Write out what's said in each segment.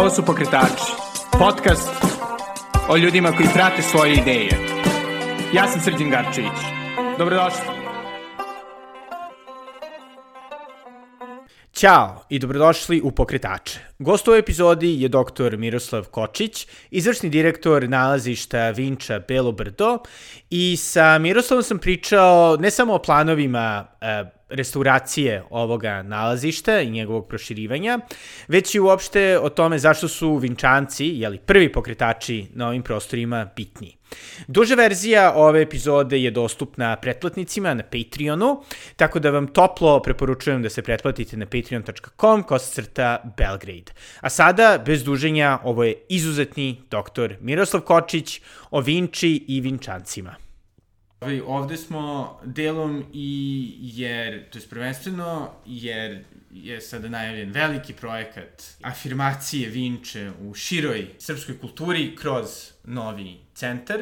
Ovo su Pokretači, podcast o ljudima koji prate svoje ideje. Ja sam Srđan Garčević. Dobrodošli. Ćao i dobrodošli u Pokretače. Gost u epizodi je dr. Miroslav Kočić, izvršni direktor nalazišta Vinča Belo Brdo i sa Miroslavom sam pričao ne samo o planovima e, restauracije ovoga nalazišta i njegovog proširivanja, već i uopšte o tome zašto su Vinčanci, jeli, prvi pokretači na ovim prostorima bitni. Duža verzija ove epizode je dostupna pretplatnicima na Patreonu, tako da vam toplo preporučujem da se pretplatite na patreon.com kosacrta Belgrade. A sada, bez duženja, ovo je izuzetni doktor Miroslav Kočić o Vinči i Vinčancima. Ovaj, ovde smo delom i jer, to je prvenstveno, jer je sada najavljen veliki projekat afirmacije Vinče u široj srpskoj kulturi kroz novi centar.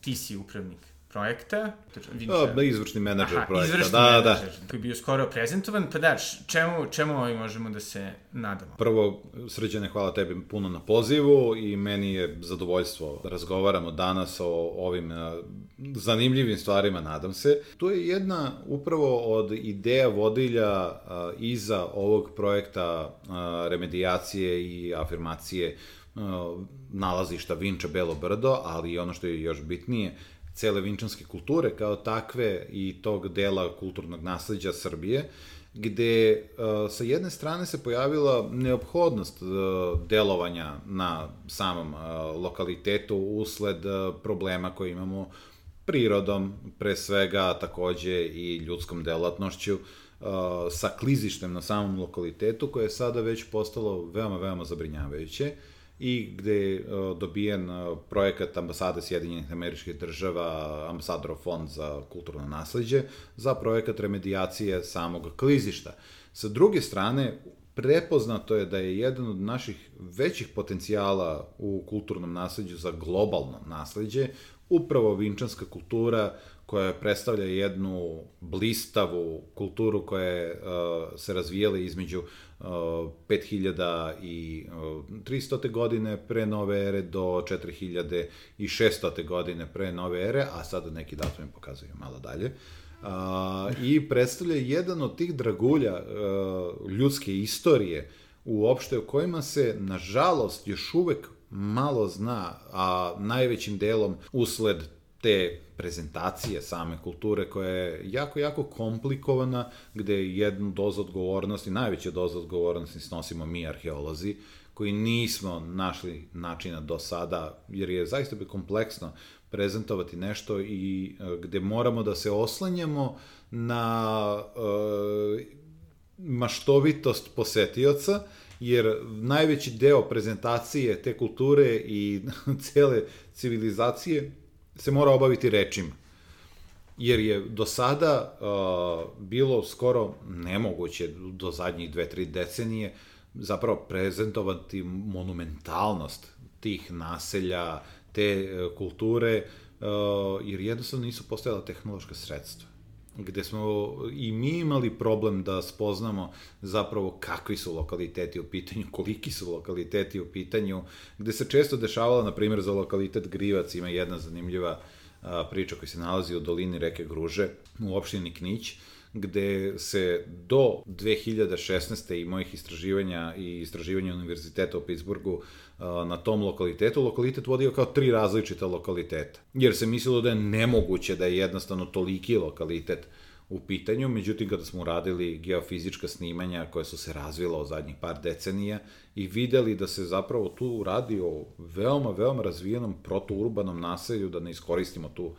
Ti si upravnik projekta. Vinča... Da, izvršni menadžer Aha, projekta, izvršni da, da. menadžer, da. koji je bio skoro prezentovan. Pa da, čemu, čemu ovaj možemo da se nadamo? Prvo, srđane, hvala tebi puno na pozivu i meni je zadovoljstvo da razgovaramo danas o ovim zanimljivim stvarima, nadam se. To je jedna upravo od ideja vodilja iza ovog projekta remedijacije i afirmacije nalazišta Vinča Belo Brdo, ali ono što je još bitnije, cele vinčanske kulture kao takve i tog dela kulturnog nasledđa Srbije, gde uh, sa jedne strane se pojavila neophodnost uh, delovanja na samom uh, lokalitetu usled uh, problema koje imamo prirodom, pre svega takođe i ljudskom delatnošću, uh, sa klizištem na samom lokalitetu, koje je sada već postalo veoma, veoma zabrinjavajuće i gde je dobijen uh, projekat ambasade Sjedinjenih američkih država, ambasadorov fond za kulturno nasledđe, za projekat remedijacije samog klizišta. Sa druge strane, prepoznato je da je jedan od naših većih potencijala u kulturnom nasledđu za globalno nasledđe upravo vinčanska kultura koja predstavlja jednu blistavu kulturu koja je uh, se razvijala između uh, 5000 i uh, 300. godine pre nove ere do 4600. godine pre nove ere, a sada neki datumi pokazuju malo dalje. Uh, I predstavlja jedan od tih dragulja uh, ljudske istorije uopšte o kojima se, nažalost, još uvek malo zna, a najvećim delom usled te prezentacije same kulture koja je jako, jako komplikovana, gde jednu dozu odgovornosti, najveća doza odgovornosti snosimo mi arheolozi, koji nismo našli načina do sada, jer je zaista bi kompleksno prezentovati nešto i e, gde moramo da se oslanjamo na e, maštovitost posetioca, jer najveći deo prezentacije te kulture i cele civilizacije se mora obaviti rečima. Jer je do sada uh, bilo skoro nemoguće do zadnjih dve, tri decenije zapravo prezentovati monumentalnost tih naselja, te uh, kulture, uh, jer jednostavno nisu postojala tehnološka sredstva gde smo i mi imali problem da spoznamo zapravo kakvi su lokaliteti u pitanju, koliki su lokaliteti u pitanju, gde se često dešavalo, na primjer, za lokalitet Grivac ima jedna zanimljiva priča koja se nalazi u dolini reke Gruže u opštini Knić, gde se do 2016. i mojih istraživanja i istraživanja univerziteta u Pittsburghu na tom lokalitetu, lokalitet vodio kao tri različita lokaliteta. Jer se mislilo da je nemoguće da je jednostavno toliki lokalitet u pitanju, međutim kada smo uradili geofizička snimanja koja su se razvila o zadnjih par decenija i videli da se zapravo tu radi o veoma, veoma razvijenom protourbanom naselju, da ne iskoristimo tu uh,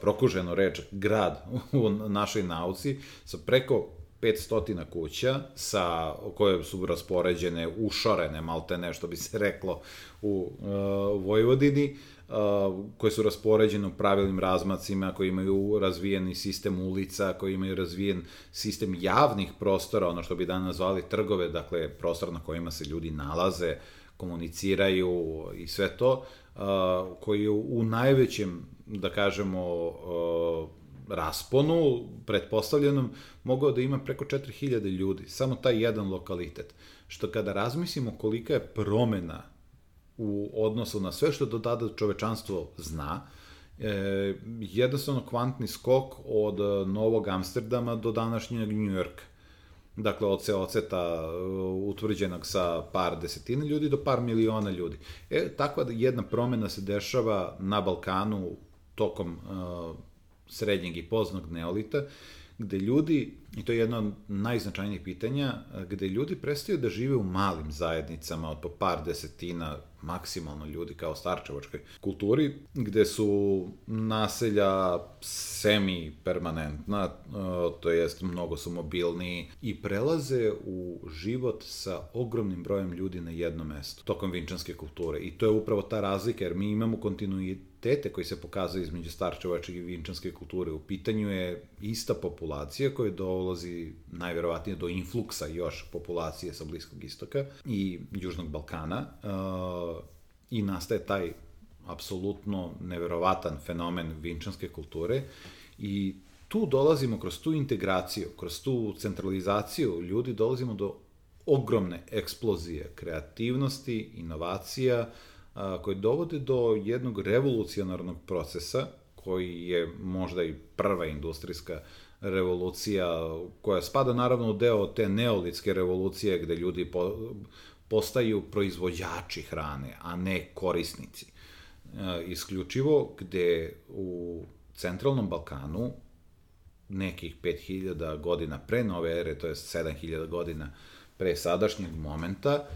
prokuženu reč grad u našoj nauci, sa preko 500 kuća sa koje su raspoređene ušorene malte ne što bi se reklo u uh, Vojvodini uh, koje su raspoređene u pravilnim razmacima koji imaju razvijeni sistem ulica koji imaju razvijen sistem javnih prostora ono što bi danas zvali trgove dakle prostor na kojima se ljudi nalaze komuniciraju i sve to uh, koji u najvećem da kažemo rasponu, pretpostavljenom, mogao da ima preko 4000 ljudi, samo taj jedan lokalitet. Što kada razmislimo kolika je promena u odnosu na sve što do tada čovečanstvo zna, e, jednostavno kvantni skok od Novog Amsterdama do današnjeg Njujorka. Dakle, od seoceta uh, utvrđenog sa par desetina ljudi do par miliona ljudi. E, takva jedna promena se dešava na Balkanu tokom srednjeg i poznog neolita, gde ljudi, i to je jedno od najznačajnijih pitanja, gde ljudi prestaju da žive u malim zajednicama od po par desetina, maksimalno ljudi kao starčevačkoj kulturi, gde su naselja semi-permanentna, to jest mnogo su mobilniji i prelaze u život sa ogromnim brojem ljudi na jedno mesto, tokom vinčanske kulture. I to je upravo ta razlika, jer mi imamo kontinuitet identitete koji se pokazaju između starčevačke i vinčanske kulture. U pitanju je ista populacija koja dolazi najverovatnije do influksa još populacije sa Bliskog istoka i Južnog Balkana uh, i nastaje taj apsolutno neverovatan fenomen vinčanske kulture i tu dolazimo kroz tu integraciju, kroz tu centralizaciju ljudi dolazimo do ogromne eksplozije kreativnosti, inovacija, uh, koje dovode do jednog revolucionarnog procesa, koji je možda i prva industrijska revolucija, koja spada naravno u deo te neolitske revolucije, gde ljudi po, postaju proizvođači hrane, a ne korisnici. E, isključivo gde u centralnom Balkanu nekih 5000 godina pre nove ere, to je 7000 godina pre sadašnjeg momenta,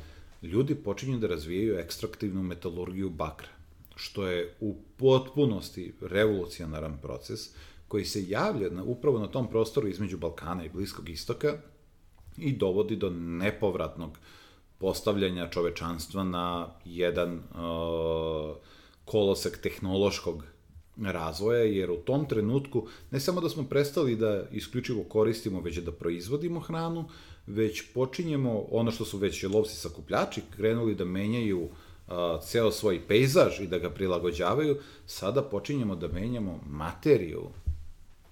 ljudi počinju da razvijaju ekstraktivnu metalurgiju bakra, što je u potpunosti revolucionaran proces koji se javlja na, upravo na tom prostoru između Balkana i Bliskog istoka i dovodi do nepovratnog postavljanja čovečanstva na jedan uh, kolosek tehnološkog razvoja, jer u tom trenutku ne samo da smo prestali da isključivo koristimo, već da proizvodimo hranu, već počinjemo, ono što su već lovci sakupljači krenuli da menjaju a, ceo svoj pejzaž i da ga prilagođavaju, sada počinjemo da menjamo materiju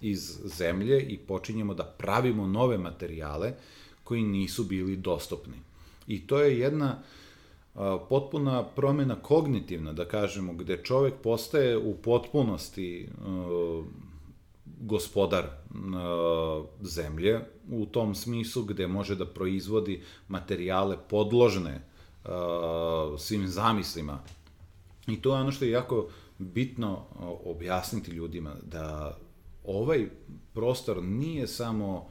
iz zemlje i počinjemo da pravimo nove materijale koji nisu bili dostupni. I to je jedna a, potpuna promena kognitivna, da kažemo, gde čovek postaje u potpunosti a, gospodar uh, zemlje u tom smislu gde može da proizvodi materijale podložne uh, svim zamislima. I to je ono što je jako bitno objasniti ljudima da ovaj prostor nije samo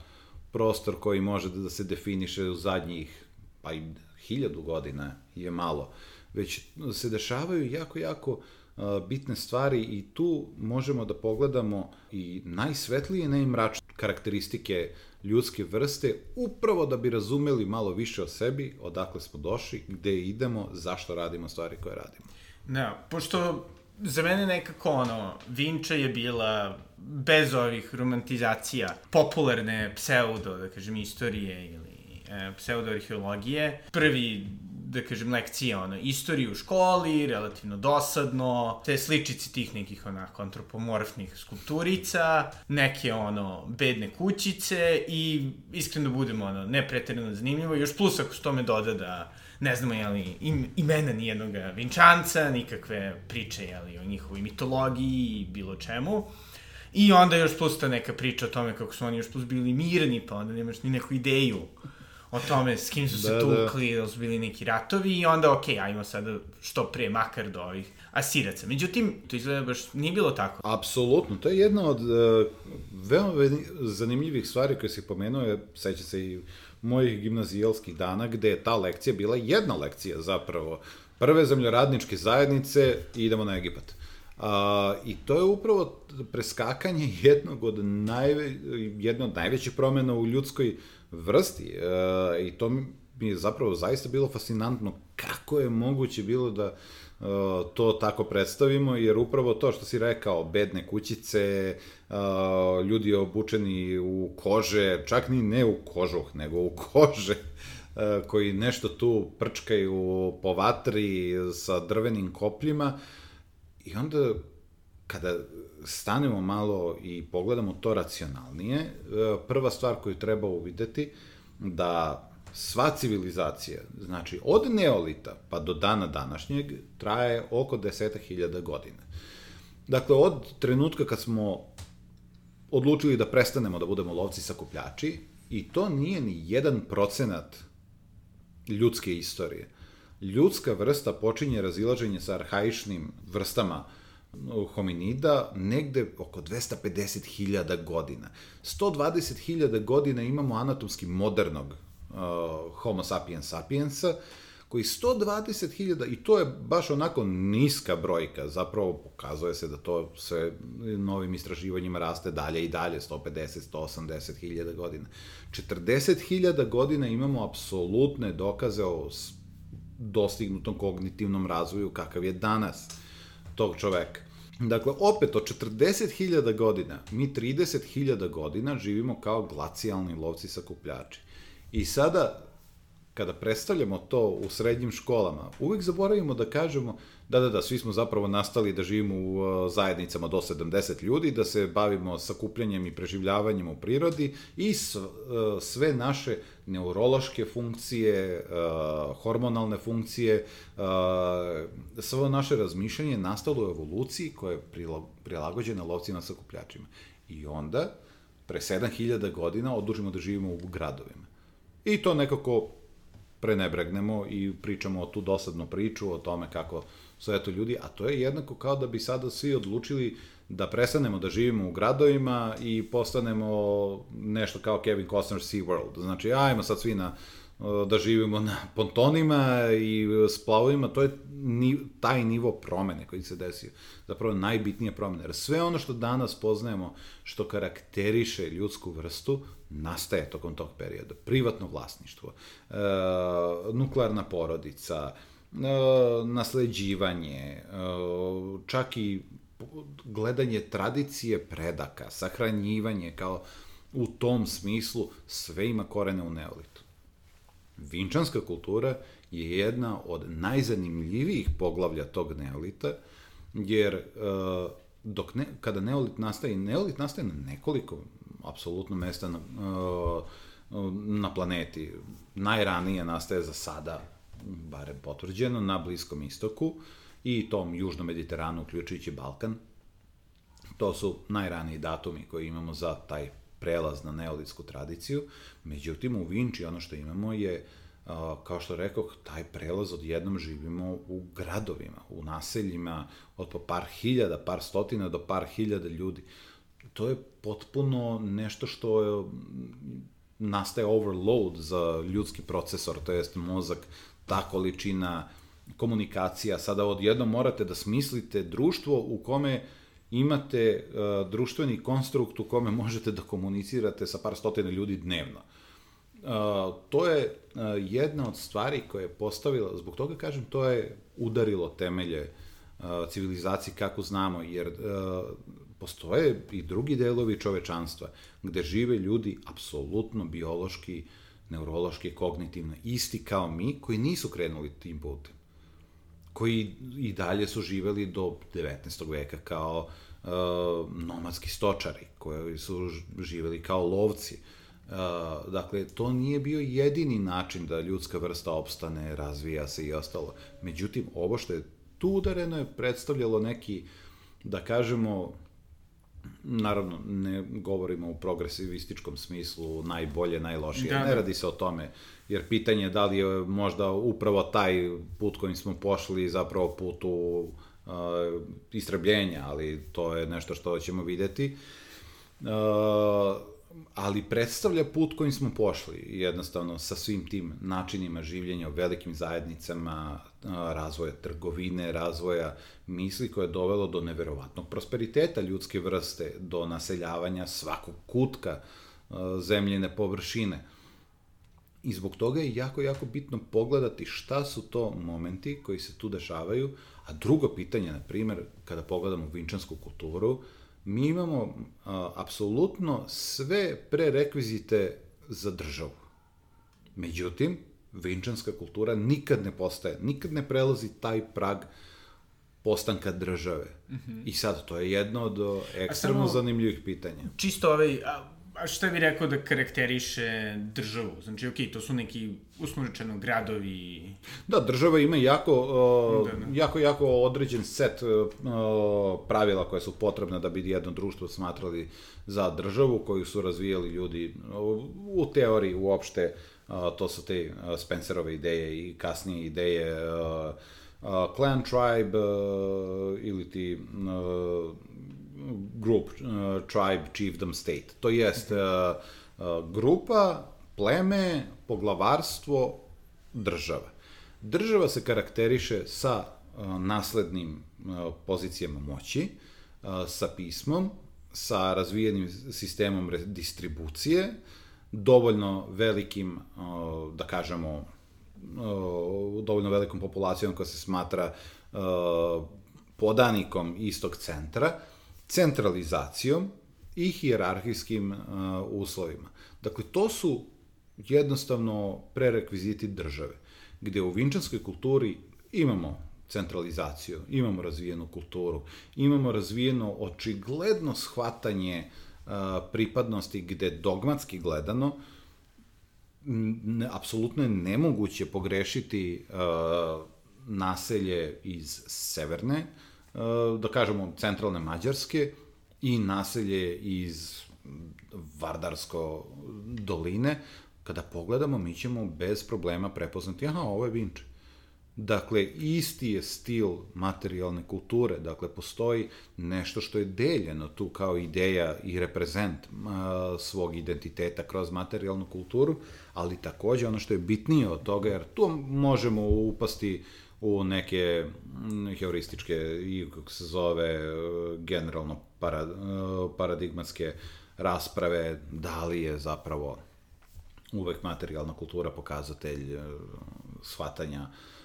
prostor koji može da se definiše u zadnjih pa i hiljadu godina je malo, već se dešavaju jako, jako bitne stvari i tu možemo da pogledamo i najsvetlije i najmračnije karakteristike ljudske vrste, upravo da bi razumeli malo više o sebi, odakle smo došli, gde idemo, zašto radimo stvari koje radimo. Da, pošto za mene nekako ono, Vinča je bila bez ovih romantizacija popularne pseudo, da kažem, istorije ili e, pseudoarheologije. Prvi da kažem, lekcije, ono, istoriju u školi, relativno dosadno, te sličice tih nekih, onako, antropomorfnih skulpturica, neke, ono, bedne kućice i, iskreno budemo, ono, ne pretredno zanimljivo, još plus ako s tome doda da ne znamo, jeli, im, imena nijednog vinčanca, nikakve priče, jeli, o njihovoj mitologiji i bilo čemu. I onda još plus ta neka priča o tome kako su oni još plus bili mirni, pa onda nemaš ni neku ideju o tome s kim su se da, tukli, da. da su bili neki ratovi i onda, ok, ajmo sada što pre, makar do ovih Asiraca. Međutim, to izgleda baš nije bilo tako. Apsolutno, to je jedna od uh, veoma zanimljivih stvari koje si pomenuo, je, seća se i mojih gimnazijalskih dana, gde je ta lekcija bila jedna lekcija zapravo. Prve zemljoradničke zajednice i idemo na Egipat. A, I to je upravo preskakanje jednog od, najve, jedne od najvećih promena u ljudskoj vrsti. E, i to mi je zapravo zaista bilo fascinantno kako je moguće bilo da to tako predstavimo, jer upravo to što si rekao, bedne kućice, ljudi obučeni u kože, čak ni ne u kožuh, nego u kože, koji nešto tu prčkaju po vatri sa drvenim kopljima, i onda kada stanemo malo i pogledamo to racionalnije, e, prva stvar koju treba uvideti da sva civilizacija, znači od neolita pa do dana današnjeg, traje oko deseta hiljada godina. Dakle, od trenutka kad smo odlučili da prestanemo da budemo lovci sakupljači, i to nije ni jedan procenat ljudske istorije. Ljudska vrsta počinje razilaženje sa arhaičnim vrstama hominida negde oko 250.000 godina. 120.000 godina imamo anatomski modernog uh, Homo sapiens sapiensa, koji 120.000, i to je baš onako niska brojka, zapravo pokazuje se da to sve novim istraživanjima raste dalje i dalje, 150, 180.000 godina. 40.000 godina imamo apsolutne dokaze o dostignutom kognitivnom razvoju kakav je danas tog čoveka. Dakle, opet, od 40.000 godina, mi 30.000 godina živimo kao glacijalni lovci sakupljači. I sada, kada predstavljamo to u srednjim školama, uvek zaboravimo da kažemo da, da, da, svi smo zapravo nastali da živimo u uh, zajednicama do 70 ljudi, da se bavimo sakupljanjem i preživljavanjem u prirodi i uh, sve naše neurološke funkcije, uh, hormonalne funkcije, sve naše razmišljanje nastalo u evoluciji koja je prilagođena lovcima sakupljačima. I onda, pre 7000 godina, odlučimo da živimo u gradovima. I to nekako prenebregnemo i pričamo o tu dosadnu priču o tome kako su eto ljudi, a to je jednako kao da bi sada svi odlučili da prestanemo da živimo u gradovima i postanemo nešto kao Kevin Costner Sea World. Znači, ajmo sad svi na da živimo na pontonima i splavovima, to je ni, taj nivo promene koji se desio. Zapravo najbitnija promena. Jer sve ono što danas poznajemo, što karakteriše ljudsku vrstu, nastaje tokom tog perioda. Privatno vlasništvo, e, nuklearna porodica, e, nasleđivanje, e, čak i gledanje tradicije predaka, sahranjivanje kao u tom smislu sve ima korene u neolitu. Vinčanska kultura je jedna od najzanimljivijih poglavlja tog neolita, jer dok ne, kada neolit nastaje, neolit nastaje na nekoliko apsolutno mesta na, uh, na planeti. Najranije nastaje za sada, bare potvrđeno, na Bliskom istoku i tom južnom Mediteranu, uključujući Balkan. To su najraniji datumi koji imamo za taj prelaz na neolitsku tradiciju, međutim u Vinči ono što imamo je, kao što rekao, taj prelaz odjednom živimo u gradovima, u naseljima od po par hiljada, par stotina do par hiljada ljudi. To je potpuno nešto što je, nastaje overload za ljudski procesor, to jest mozak, ta količina komunikacija. Sada odjednom morate da smislite društvo u kome imate uh, društveni konstrukt u kome možete da komunicirate sa par stotina ljudi dnevno. Uh, to je uh, jedna od stvari koja je postavila, zbog toga kažem, to je udarilo temelje uh, civilizaciji kako znamo, jer uh, postoje i drugi delovi čovečanstva gde žive ljudi apsolutno biološki, neurološki, kognitivno, isti kao mi, koji nisu krenuli tim putem koji i dalje su živeli do 19. veka kao uh, nomadski stočari, koji su živeli kao lovci. Uh, dakle, to nije bio jedini način da ljudska vrsta opstane, razvija se i ostalo. Međutim, ovo što je tu udareno je predstavljalo neki, da kažemo, naravno, ne govorimo u progresivističkom smislu najbolje, najlošije, da, ne da. radi se o tome, jer pitanje je da li je možda upravo taj put kojim smo pošli zapravo put u uh, istrebljenja, ali to je nešto što ćemo videti. Uh, ali predstavlja put kojim smo pošli, jednostavno sa svim tim načinima življenja velikim zajednicama, razvoja trgovine, razvoja misli koje je dovelo do neverovatnog prosperiteta ljudske vrste, do naseljavanja svakog kutka zemljene površine. I zbog toga je jako, jako bitno pogledati šta su to momenti koji se tu dešavaju, a drugo pitanje, na primer, kada pogledamo vinčansku kulturu, mi imamo a, apsolutno sve prerekvizite za državu. Međutim, vinčanska kultura nikad ne postaje, nikad ne prelazi taj prag postanka države. Mm -hmm. I sad, to je jedno od ekstremno samo, zanimljivih pitanja. Čisto ovaj, a, a šta bi rekao da karakteriše državu? Znači, okej, okay, to su neki, uslovno gradovi... Da, država ima jako, uh, da, da. jako, jako određen set uh, pravila koje su potrebne da bi jedno društvo smatrali za državu, koju su razvijali ljudi uh, u teoriji uopšte, uh, to su te uh, Spencerove ideje i kasnije ideje uh, uh, clan tribe uh, ili ti uh, group uh, tribe chiefdom state. To jest uh, uh, grupa, pleme, poglavarstvo, država. Država se karakteriše sa naslednim pozicijama moći, sa pismom, sa razvijenim sistemom distribucije, dovoljno velikim, da kažemo, dovoljno velikom populacijom koja se smatra podanikom istog centra, centralizacijom i hijerarhijskim uslovima. Dakle, to su jednostavno prerekviziti države, gde u vinčanskoj kulturi imamo centralizaciju, imamo razvijenu kulturu, imamo razvijeno očigledno shvatanje pripadnosti gde dogmatski gledano ne, apsolutno je nemoguće pogrešiti uh, naselje iz severne, uh, da kažemo centralne Mađarske i naselje iz Vardarsko doline. Kada pogledamo, mi ćemo bez problema prepoznati, aha, ovo je Vinče. Dakle, isti je stil materijalne kulture, dakle, postoji nešto što je deljeno tu kao ideja i reprezent a, svog identiteta kroz materijalnu kulturu, ali takođe ono što je bitnije od toga, jer tu možemo upasti u neke heurističke i, kako se zove, generalno para, paradigmatske rasprave, da li je zapravo uvek materijalna kultura pokazatelj shvatanja uh, uh,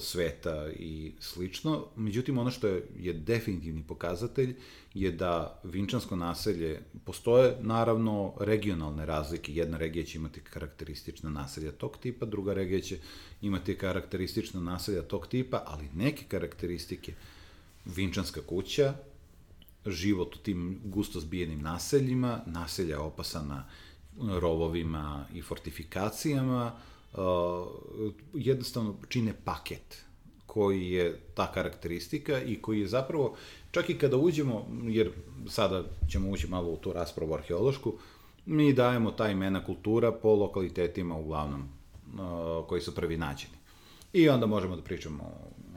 sveta i slično. Međutim, ono što je, je definitivni pokazatelj je da vinčansko naselje, postoje naravno regionalne razlike. Jedna regija će imati karakteristična naselja tog tipa, druga regija će imati karakteristična naselja tog tipa, ali neke karakteristike, vinčanska kuća, život u tim gusto zbijenim naseljima, naselja opasana rovovima i fortifikacijama, uh, jednostavno čine paket koji je ta karakteristika i koji je zapravo, čak i kada uđemo, jer sada ćemo ući malo u tu raspravu arheološku, mi dajemo ta imena kultura po lokalitetima uglavnom uh, koji su prvi nađeni. I onda možemo da pričamo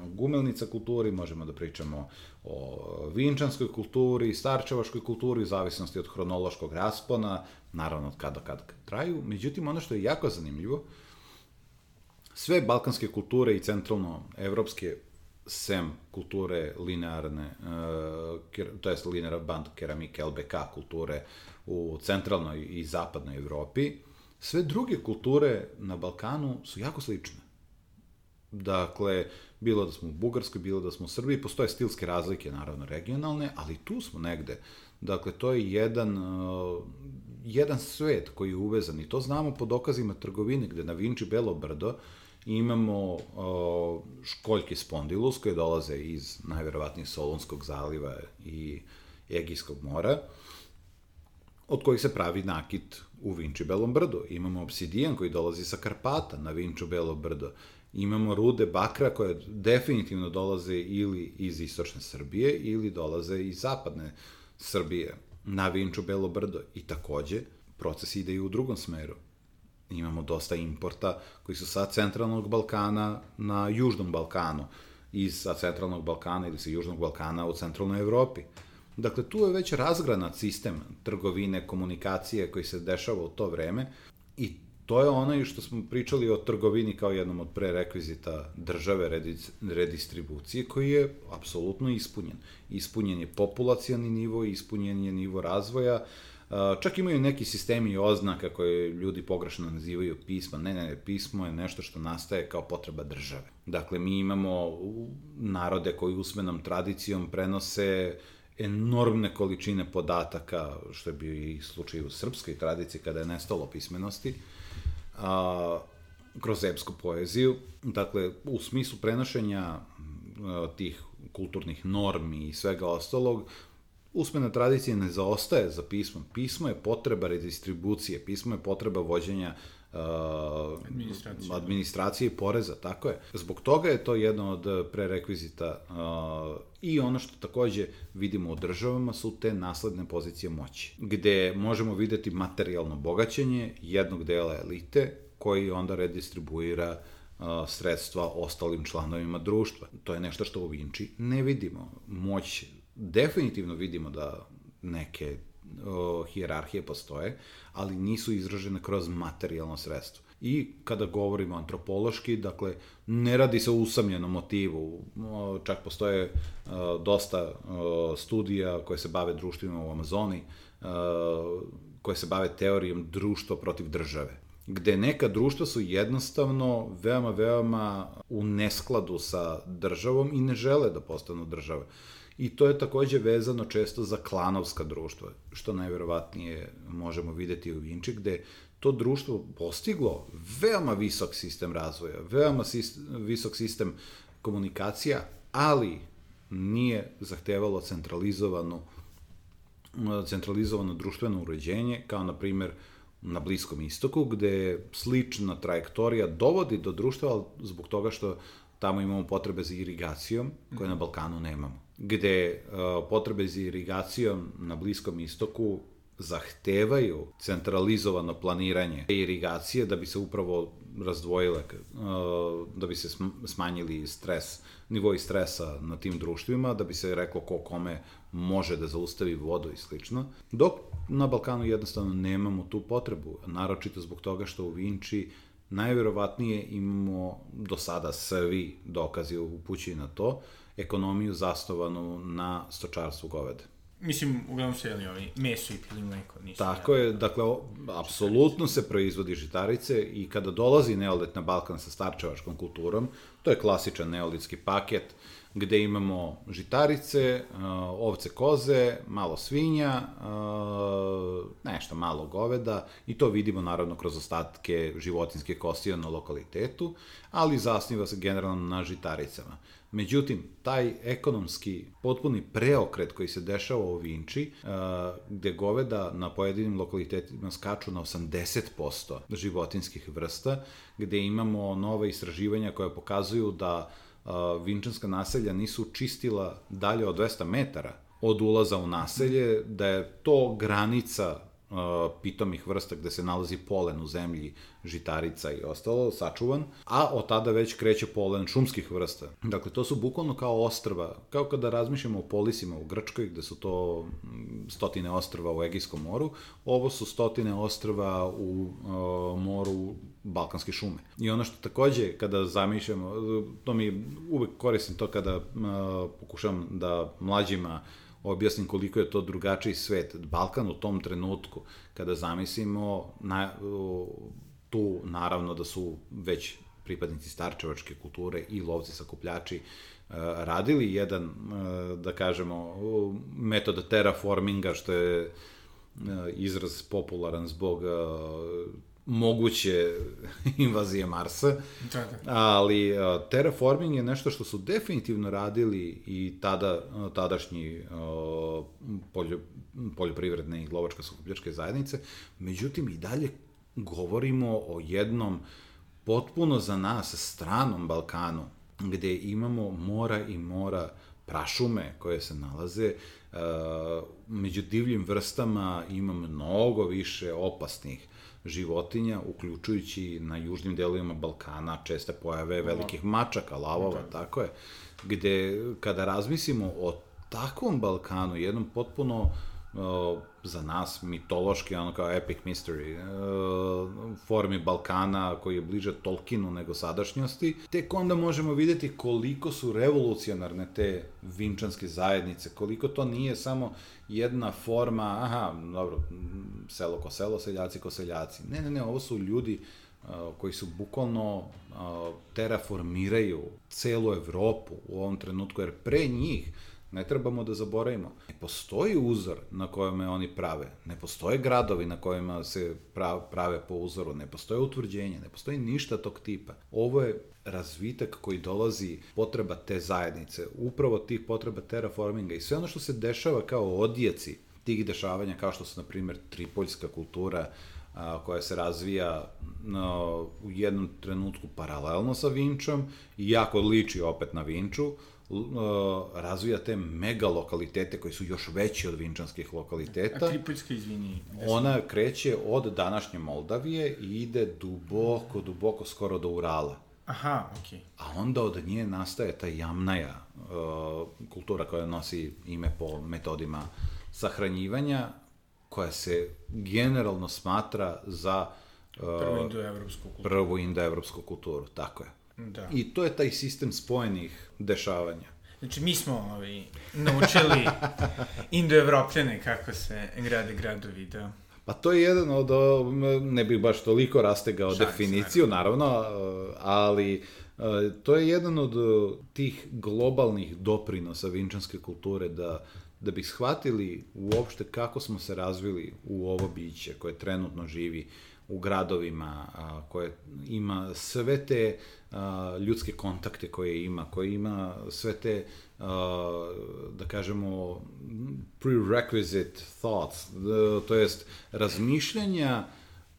o gumelnica kulturi, možemo da pričamo o vinčanskoj kulturi, starčevaškoj kulturi, u zavisnosti od hronološkog raspona, naravno od kada kada traju. Međutim, ono što je jako zanimljivo, uh, sve balkanske kulture i centralno evropske sem kulture linearne, uh, to jest linear band keramike LBK kulture u centralnoj i zapadnoj Evropi, sve druge kulture na Balkanu su jako slične. Dakle, bilo da smo u Bugarskoj, bilo da smo u Srbiji, postoje stilske razlike, naravno regionalne, ali tu smo negde. Dakle, to je jedan, uh, jedan svet koji je uvezan i to znamo po dokazima trgovine, gde na Vinči Belo Brdo imamo uh, školjke spondilus koje dolaze iz najverovatnije Solonskog zaliva i Egijskog mora, od kojih se pravi nakit u Vinči Belom brdu. Imamo obsidijan koji dolazi sa Karpata na Vinču Belo brdo. Imamo rude bakra koje definitivno dolaze ili iz istočne Srbije ili dolaze iz zapadne Srbije na Vinču Belo brdo. I takođe, proces ide i u drugom smeru imamo dosta importa koji su sa centralnog Balkana na južnom Balkanu, iz sa centralnog Balkana ili sa južnog Balkana u centralnoj Evropi. Dakle, tu je već razgranat sistem trgovine, komunikacije koji se dešava u to vreme i to je ono što smo pričali o trgovini kao jednom od prerekvizita države redistribucije koji je apsolutno ispunjen. Ispunjen je populacijalni nivo, ispunjen je nivo razvoja, uh, Čak imaju neki sistemi oznaka koje ljudi pogrešno nazivaju pisma. Ne, ne, pismo je nešto što nastaje kao potreba države. Dakle, mi imamo narode koji usmenom tradicijom prenose enormne količine podataka, što je bio i slučaj u srpskoj tradiciji kada je nestalo pismenosti, a, kroz epsku poeziju. Dakle, u smislu prenošenja tih kulturnih normi i svega ostalog, usmena tradicija ne zaostaje za pismom. Pismo je potreba redistribucije, pismo je potreba vođenja uh, Administracije. administracije i poreza, tako je. Zbog toga je to jedno od prerekvizita uh, i ono što takođe vidimo u državama su te nasledne pozicije moći, gde možemo videti materijalno bogaćenje jednog dela elite koji onda redistribuira uh, sredstva ostalim članovima društva. To je nešto što u Vinči ne vidimo. Moć definitivno vidimo da neke o, hijerarhije postoje, ali nisu izražene kroz materijalno sredstvo. I kada govorimo antropološki, dakle, ne radi se o usamljenom motivu, čak postoje o, dosta o, studija koje se bave društvima u Amazoni, o, koje se bave teorijom društva protiv države gde neka društva su jednostavno veoma, veoma u neskladu sa državom i ne žele da postanu države. I to je takođe vezano često za klanovska društva, što najverovatnije možemo videti u Vinči, gde to društvo postiglo veoma visok sistem razvoja, veoma sistem, visok sistem komunikacija, ali nije zahtevalo centralizovanu centralizovano društveno uređenje, kao na primer na Bliskom istoku, gde slična trajektorija dovodi do društva, ali zbog toga što tamo imamo potrebe za irigacijom, koje na Balkanu nemamo. Gde uh, potrebe za irigacijom na Bliskom istoku zahtevaju centralizovano planiranje irigacije da bi se upravo razdvojile, uh, da bi se smanjili stres, nivoi stresa na tim društvima, da bi se reklo ko kome može da zaustavi vodu i slično. Dok na Balkanu jednostavno nemamo tu potrebu, naročito zbog toga što u Vinči najverovatnije imamo do sada svi dokazi upućuju na to, ekonomiju zasnovanu na stočarstvu govede. Mislim, uglavnom se jeli ovi meso i pili mleko. Nisu Tako je, dakle, apsolutno se proizvodi žitarice i kada dolazi neolit na Balkan sa starčevačkom kulturom, to je klasičan neolitski paket, gde imamo žitarice, ovce koze, malo svinja, nešto malo goveda i to vidimo naravno kroz ostatke životinske kostija na lokalitetu, ali zasniva se generalno na žitaricama. Međutim, taj ekonomski potpuni preokret koji se dešava u Vinči, uh, gde goveda na pojedinim lokalitetima skaču na 80% životinskih vrsta, gde imamo nove istraživanja koje pokazuju da vinčanska naselja nisu čistila dalje od 200 metara od ulaza u naselje, da je to granica pitomih vrsta gde se nalazi polen u zemlji, žitarica i ostalo, sačuvan, a od tada već kreće polen šumskih vrsta. Dakle, to su bukvalno kao ostrva, kao kada razmišljamo o polisima u Grčkoj, gde su to stotine ostrva u Egijskom moru, ovo su stotine ostrva u uh, moru Balkanske šume. I ono što takođe, kada zamišljamo, to mi uvek koristim to kada uh, pokušam da mlađima objasnim koliko je to drugačiji svet. Balkan u tom trenutku, kada zamislimo, na, tu naravno da su već pripadnici starčevačke kulture i lovci sakupljači e, radili jedan, e, da kažemo, metod terraforminga, što je e, izraz popularan zbog moguće invazije Marsa. Da, da. Ali uh, terraforming je nešto što su definitivno radili i tada, uh, tadašnji uh, poljo, poljoprivredne i glovačka skupljačke zajednice. Međutim, i dalje govorimo o jednom potpuno za nas stranom Balkanu, gde imamo mora i mora prašume koje se nalaze, uh, među divljim vrstama ima mnogo više opasnih životinja, uključujući na južnim delovima Balkana česte pojave velikih mačaka, lavova, okay. tako je, gde kada razmislimo o takvom Balkanu, jednom potpuno uh, za nas mitološki, ono kao epic mystery, formi Balkana koji je bliže Tolkienu nego sadašnjosti, tek onda možemo videti koliko su revolucionarne te vinčanske zajednice, koliko to nije samo jedna forma, aha, dobro, selo ko selo, seljaci ko seljaci. Ne, ne, ne, ovo su ljudi uh, koji su bukvalno uh, terraformiraju celu Evropu u ovom trenutku, jer pre njih Ne trebamo da zaboravimo. Ne postoji uzor na kojem oni prave. Ne postoje gradovi na kojima se prave po uzoru. Ne postoje utvrđenje. Ne postoji ništa tog tipa. Ovo je razvitak koji dolazi potreba te zajednice. Upravo tih potreba terraforminga i sve ono što se dešava kao odjeci tih dešavanja, kao što su, na primjer, tripoljska kultura, a, koja se razvija no, u jednom trenutku paralelno sa Vinčom i jako liči opet na Vinču, razvija te mega lokalitete koji su još veći od vinčanskih lokaliteta. A Tripoljska, izvini. Ona kreće od današnje Moldavije i ide duboko, duboko, skoro do Urala. Aha, okej. Okay. A onda od nje nastaje ta jamnaja uh, kultura koja nosi ime po metodima sahranjivanja, koja se generalno smatra za uh, prvu indoevropsku kulturu. Prvu indoevropsku kulturu, tako je. Da. I to je taj sistem spojenih dešavanja. Znači, mi smo ovi, naučili indoevropljane kako se grade gradovi, da. Pa to je jedan od, ne bih baš toliko rastegao Šans, definiciju, naravno, ali to je jedan od tih globalnih doprinosa vinčanske kulture da da bi shvatili uopšte kako smo se razvili u ovo biće koje trenutno živi u gradovima, a, koje ima sve te ljudske kontakte koje ima, koje ima sve te, da kažemo, prerequisite thoughts, to jest razmišljanja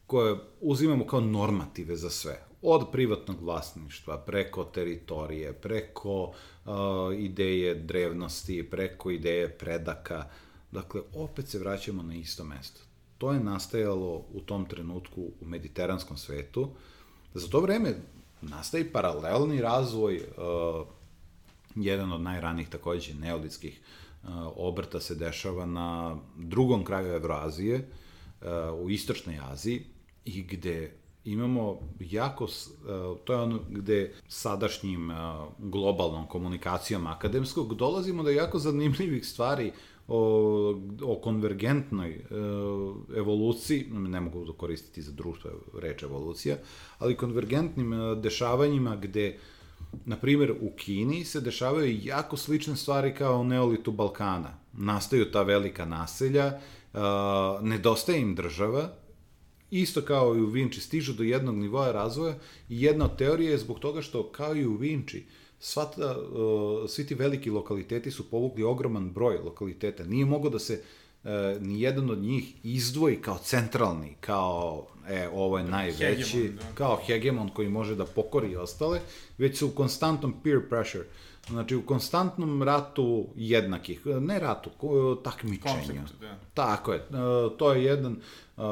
koje uzimamo kao normative za sve. Od privatnog vlasništva, preko teritorije, preko uh, ideje drevnosti, preko ideje predaka. Dakle, opet se vraćamo na isto mesto. To je nastajalo u tom trenutku u mediteranskom svetu. Za to vreme nastaje paralelni razvoj, uh, jedan od najranijih takođe neolitskih uh, obrta se dešava na drugom kraju Evroazije, uh, u istočnoj Aziji, i gde imamo jako, to je ono gde sadašnjim globalnom komunikacijom akademskog dolazimo do jako zanimljivih stvari o, o konvergentnoj e, evoluciji, ne mogu da koristiti za društvo reč evolucija, ali konvergentnim e, dešavanjima gde na primjer, u Kini se dešavaju jako slične stvari kao u neolitu Balkana. Nastaju ta velika naselja, uh, nedostaje im država, isto kao i u Vinči, stižu do jednog nivoa razvoja i jedna od teorije je zbog toga što, kao i u Vinči, sva ta, uh, svi ti veliki lokaliteti su povukli ogroman broj lokaliteta. Nije mogo da se uh, ni jedan od njih izdvoji kao centralni, kao e, ovo je najveći, hegemon, da. kao hegemon koji može da pokori ostale, već su u konstantnom peer pressure. Znači, u konstantnom ratu jednakih, ne ratu, takmičenja. Konflikt, da. Tako je. Uh, to je jedan uh,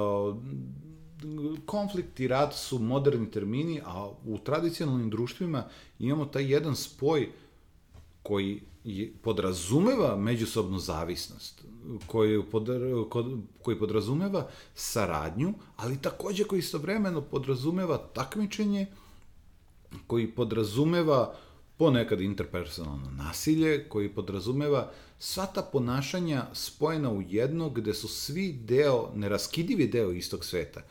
konflikt i rat su moderni termini, a u tradicionalnim društvima imamo taj jedan spoj koji je, podrazumeva međusobnu zavisnost, koji, pod, koji podrazumeva saradnju, ali takođe koji istovremeno podrazumeva takmičenje, koji podrazumeva ponekad interpersonalno nasilje, koji podrazumeva sva ta ponašanja spojena u jedno gde su svi deo, neraskidivi deo istog sveta.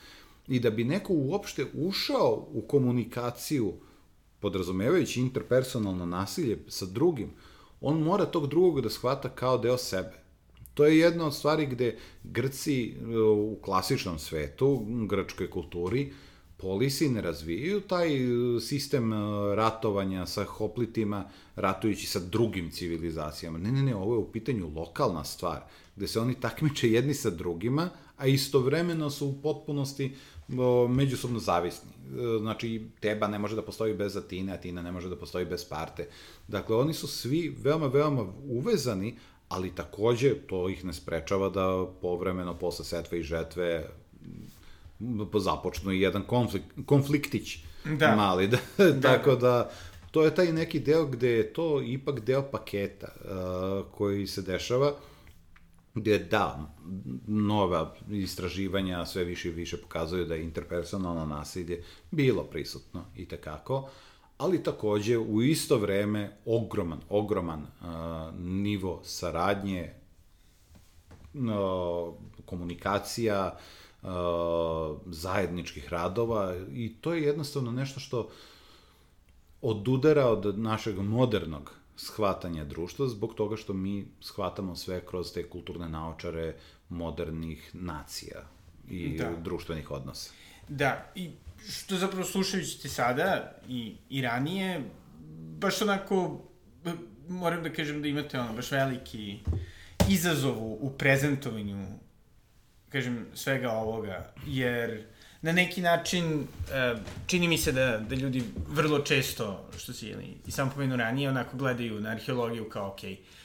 I da bi neko uopšte ušao u komunikaciju, podrazumevajući interpersonalno nasilje sa drugim, on mora tog drugog da shvata kao deo sebe. To je jedna od stvari gde Grci u klasičnom svetu, grčkoj kulturi, polisi ne razvijaju taj sistem ratovanja sa hoplitima, ratujući sa drugim civilizacijama. Ne, ne, ne, ovo je u pitanju lokalna stvar, gde se oni takmiče jedni sa drugima, a istovremeno su u potpunosti međusobno zavisni. E, znači, Teba ne može da postoji bez Atine, Atina ne može da postoji bez Sparte. Dakle, oni su svi veoma, veoma uvezani, ali takođe to ih ne sprečava da povremeno posle setve i žetve započnu i jedan konflikt, konfliktić da. mali. Da, da. Tako da, to je taj neki deo gde je to ipak deo paketa uh, koji se dešava gde da, nova istraživanja sve više i više pokazuju da je interpersonalno nasilje bilo prisutno i tekako, ali takođe u isto vreme ogroman, ogroman uh, nivo saradnje, uh, komunikacija, uh, zajedničkih radova i to je jednostavno nešto što odudara od našeg modernog shvatanja društva zbog toga što mi shvatamo sve kroz te kulturne naočare modernih nacija i da. društvenih odnosa. Da, i što zapravo slušajući te sada i, i ranije, baš onako, moram da kažem da imate ono, baš veliki izazov u prezentovanju, kažem, svega ovoga, jer na neki način e, čini mi se da, da ljudi vrlo često, što si ili, i sam pomenu ranije, onako gledaju na arheologiju kao, ok,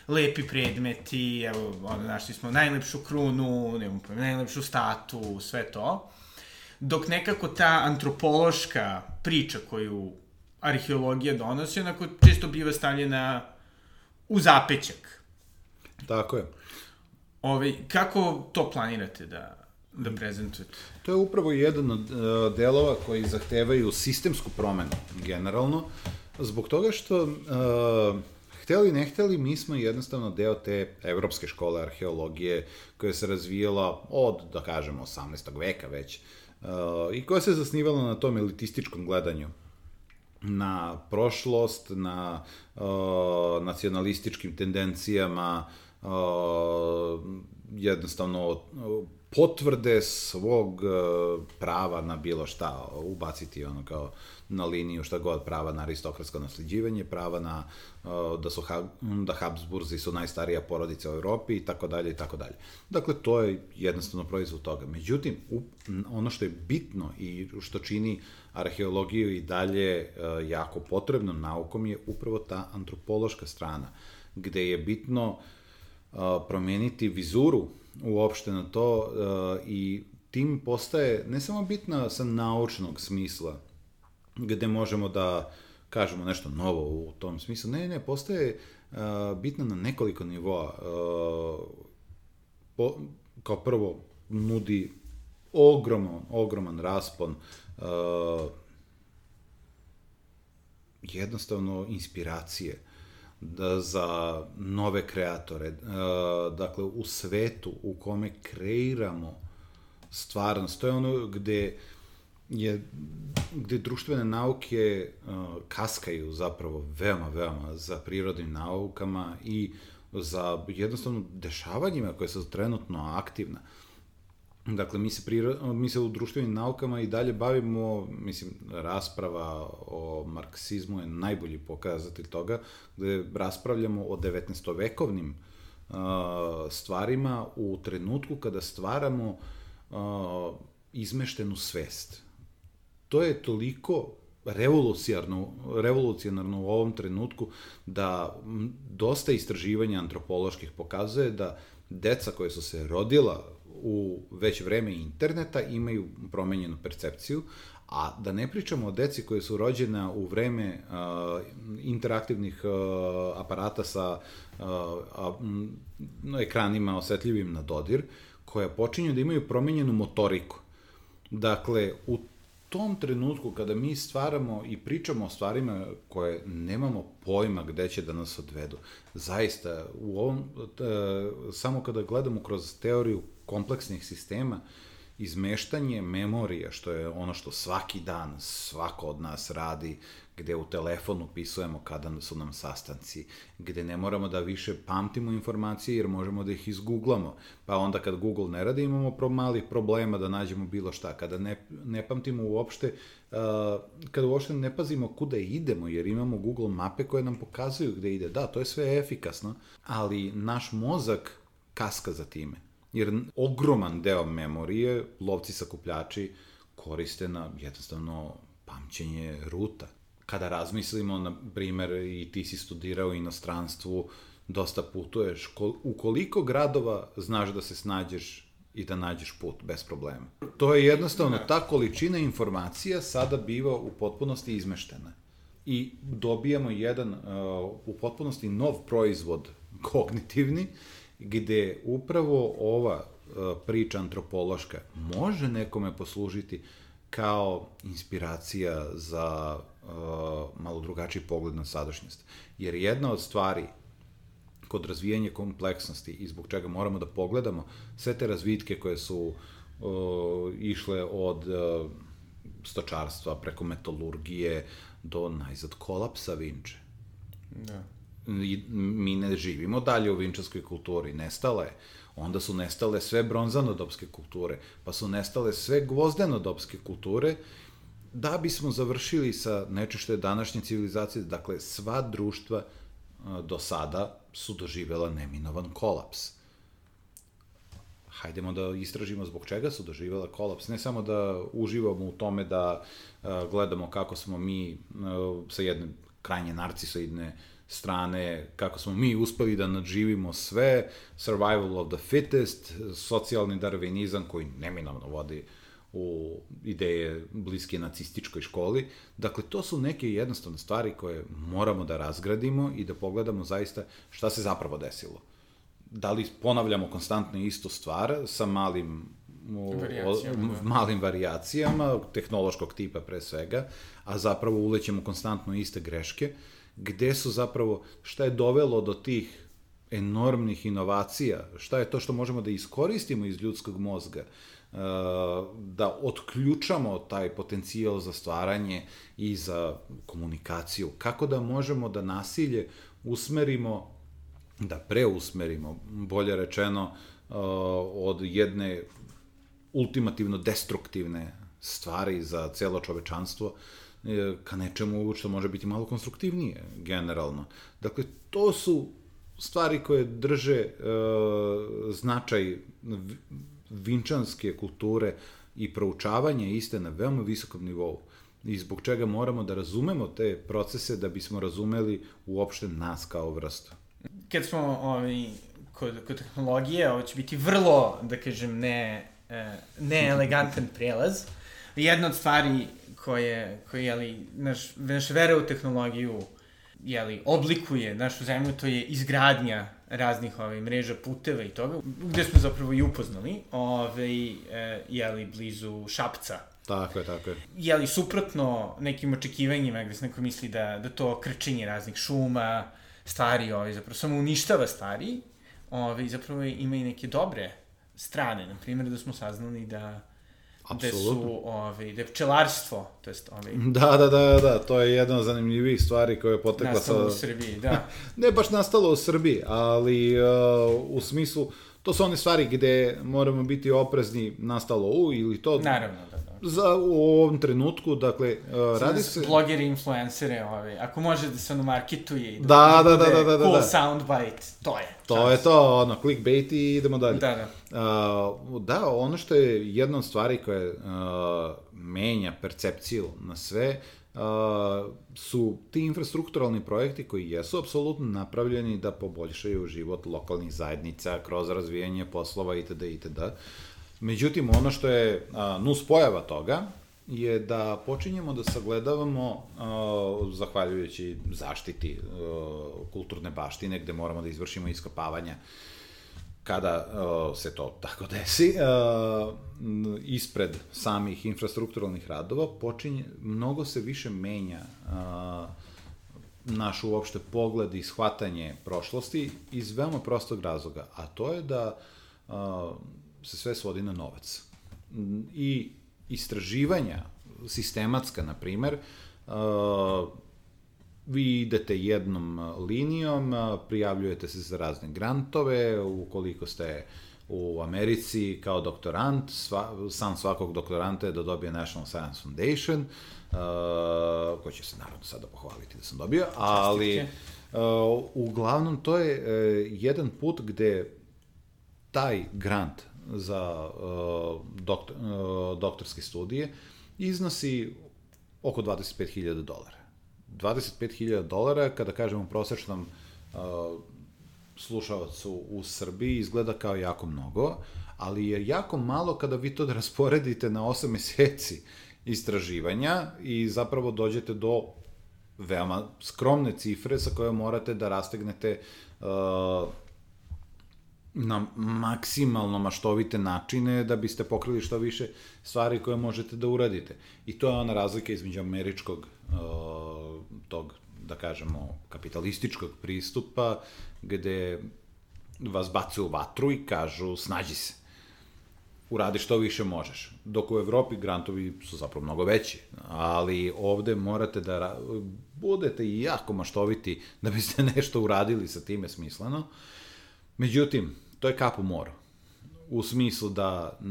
lepi predmeti, evo, ono, našli smo najlepšu krunu, nemam pojma, najlepšu statu, sve to. Dok nekako ta antropološka priča koju arheologija donosi, onako često biva stavljena u zapećak. Tako je. Ove, kako to planirate da, da prezentujete? To je upravo jedan od uh, delova koji zahtevaju sistemsku promenu, generalno, zbog toga što, uh, hteli ne hteli, mi smo jednostavno deo te evropske škole arheologije koja se razvijala od, da kažemo, 18. veka već, uh, i koja se zasnivala na tom elitističkom gledanju na prošlost, na uh, nacionalističkim tendencijama, uh, jednostavno potvrde svog e, prava na bilo šta, ubaciti ono kao na liniju šta god, prava na aristokratsko nasleđivanje, prava na e, da su da Habsburzi su najstarija porodica u Evropi i tako dalje i tako dalje. Dakle, to je jednostavno proizvod toga. Međutim, ono što je bitno i što čini arheologiju i dalje e, jako potrebnom naukom je upravo ta antropološka strana, gde je bitno promeniti vizuru uopšte na to uh, i tim postaje ne samo bitna sa naučnog smisla, gde možemo da kažemo nešto novo u tom smislu, ne, ne, postaje uh, bitna na nekoliko nivoa. Uh, po, kao prvo, nudi ogroman, ogroman raspon uh, jednostavno inspiracije da za nove kreatore. E, dakle, u svetu u kome kreiramo stvarnost, to je ono gde je gde društvene nauke uh, kaskaju zapravo veoma, veoma za prirodnim naukama i za jednostavno dešavanjima koje su trenutno aktivna. Uh, Dakle, mi se, priro, mi se u društvenim naukama i dalje bavimo, mislim, rasprava o marksizmu je najbolji pokazatelj toga, gde raspravljamo o 19-vekovnim uh, stvarima u trenutku kada stvaramo uh, izmeštenu svest. To je toliko revolucionarno, revolucionarno u ovom trenutku da dosta istraživanja antropoloških pokazuje da deca koje su se rodila u već vreme interneta imaju promenjenu percepciju, a da ne pričamo o deci koje su rođena u vreme uh, interaktivnih uh, aparata sa uh, a, m, ekranima osetljivim na dodir, koja počinju da imaju promenjenu motoriku. Dakle, u tom trenutku kada mi stvaramo i pričamo o stvarima koje nemamo pojma gde će da nas odvedu, zaista u ovom, samo kada gledamo kroz teoriju kompleksnih sistema, izmeštanje memorije, što je ono što svaki dan svako od nas radi, gde u telefonu pisujemo kada su nam sastanci, gde ne moramo da više pamtimo informacije jer možemo da ih izgooglamo, pa onda kad Google ne radi imamo pro malih problema da nađemo bilo šta, kada ne, ne pamtimo uopšte, uh, kada uopšte ne pazimo kuda idemo jer imamo Google mape koje nam pokazuju gde ide, da, to je sve efikasno, ali naš mozak kaska za time jer ogroman deo memorije lovci sakupljači koriste na jednostavno pamćenje ruta. Kada razmislimo, na primer, i ti si studirao u inostranstvu, dosta putuješ, u koliko gradova znaš da se snađeš i da nađeš put bez problema. To je jednostavno, ta količina informacija sada biva u potpunosti izmeštena. I dobijamo jedan uh, u potpunosti nov proizvod kognitivni, gde upravo ova e, priča antropološka može nekome poslužiti kao inspiracija za uh, malo drugačiji pogled na sadašnjost. Jer jedna od stvari kod razvijanja kompleksnosti i zbog čega moramo da pogledamo sve te razvitke koje su uh, išle od uh, stočarstva preko metalurgije do najzad kolapsa Vinče. Da mi ne živimo dalje u vinčarskoj kulturi, nestala je. Onda su nestale sve bronzanodopske kulture, pa su nestale sve gvozdenodopske kulture, da bismo završili sa nečem što je današnje civilizacije, dakle, sva društva do sada su doživela neminovan kolaps. Hajdemo da istražimo zbog čega su doživela kolaps, ne samo da uživamo u tome da gledamo kako smo mi sa jedne krajnje narcisoidne strane, kako smo mi uspeli da nadživimo sve, survival of the fittest, socijalni darvinizam koji neminovno vodi uh, u ideje bliske nacističkoj školi. Dakle, to su neke jednostavne stvari koje moramo da razgradimo i da pogledamo zaista šta se zapravo desilo. Da li ponavljamo konstantno istu stvar sa malim varijacijama, o, da. malim varijacijama, tehnološkog tipa pre svega, a zapravo ulećemo konstantno iste greške, gde su zapravo, šta je dovelo do tih enormnih inovacija, šta je to što možemo da iskoristimo iz ljudskog mozga, da otključamo taj potencijal za stvaranje i za komunikaciju. Kako da možemo da nasilje usmerimo, da preusmerimo, bolje rečeno, od jedne ultimativno destruktivne stvari za celo čovečanstvo e, ka nečemu što može biti malo konstruktivnije, generalno. Dakle, to su stvari koje drže uh, značaj vinčanske kulture i proučavanje iste na veoma visokom nivou i zbog čega moramo da razumemo te procese da bismo razumeli uopšte nas kao vrstu. Kad smo ovaj, kod, kod tehnologije, ovo će biti vrlo, da kažem, ne, e, ne elegantan prelaz. Jedna od stvari koje, koje jeli, naš, naš vera u tehnologiju jeli, oblikuje našu zemlju, to je izgradnja raznih ovaj, mreža puteva i toga, gde smo zapravo i upoznali, ovaj, e, jeli, blizu Šapca. Tako je, tako je. Jeli, suprotno nekim očekivanjima, gde se neko misli da, da to krčenje raznih šuma, stvari, ovaj, zapravo samo uništava stvari, ovaj, zapravo ima i neke dobre strane, na primjer da smo saznali da gde su, ovaj, gde pčelarstvo, to jest, ovaj... Da, da, da, da, to je jedna od zanimljivih stvari koja je potekla nastalo sa... Nastalo u Srbiji, da. ne baš nastalo u Srbiji, ali uh, u smislu, to su one stvari gde moramo biti oprezni nastalo u ili to... Naravno, da, da. Za, u ovom trenutku, dakle, uh, radi se... Blogeri, influencere, ovaj, ako može da se ono marketuje i da, da, da, da, da, da, da, cool da. soundbite, to je. To čas. je to, ono, clickbait i idemo dalje. Da, da. Uh, da, ono što je jedna od stvari koja uh, menja percepciju na sve, uh, su ti infrastrukturalni projekti koji jesu apsolutno napravljeni da poboljšaju život lokalnih zajednica kroz razvijanje poslova itd. itd. Međutim, ono što je uh, nus pojava toga je da počinjemo da sagledavamo, uh, zahvaljujući zaštiti uh, kulturne baštine, gde moramo da izvršimo iskopavanja kada se to tako desi, ispred samih infrastrukturalnih radova, počinje, mnogo se više menja uh, naš uopšte pogled i shvatanje prošlosti iz veoma prostog razloga, a to je da se sve svodi na novac. I istraživanja sistematska, na primer, vi idete jednom linijom, prijavljujete se za razne grantove, ukoliko ste u Americi kao doktorant, sva, san svakog doktoranta je da dobije National Science Foundation, uh, ko će se naravno sada pohvaliti da sam dobio, ali uh, uglavnom to je uh, jedan put gde taj grant za uh, doktor, uh, doktorske studije iznosi oko 25.000 dolara. 25.000 dolara, kada kažemo prosečnom uh, slušavacu u Srbiji, izgleda kao jako mnogo, ali je jako malo kada vi to da rasporedite na 8 meseci istraživanja i zapravo dođete do veoma skromne cifre sa koje morate da rastegnete uh, na maksimalno maštovite načine da biste pokrili što više stvari koje možete da uradite. I to je ona razlika između američkog uh, tog, da kažemo, kapitalističkog pristupa, gde vas bace u vatru i kažu snađi se. uradi što više možeš. Dok u Evropi grantovi su zapravo mnogo veći, ali ovde morate da budete jako maštoviti da biste nešto uradili sa time smisleno. Međutim, to je kap u moru. U smislu da e,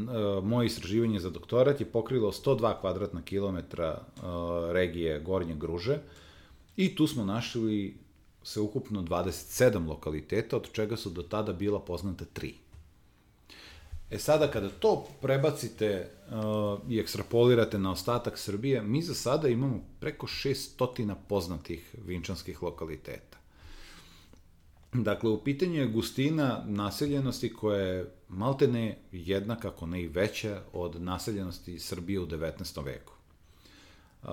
moje istraživanje za doktorat je pokrilo 102 kvadratna kilometra e, regije Gornje Gruže i tu smo našli se ukupno 27 lokaliteta, od čega su do tada bila poznata tri. E sada, kada to prebacite uh, i ekstrapolirate na ostatak Srbije, mi za sada imamo preko 600 poznatih vinčanskih lokaliteta. Dakle, u pitanju je gustina naseljenosti koja je maltene jednaka, ako ne i veća, od naseljenosti Srbije u 19. veku. Uh,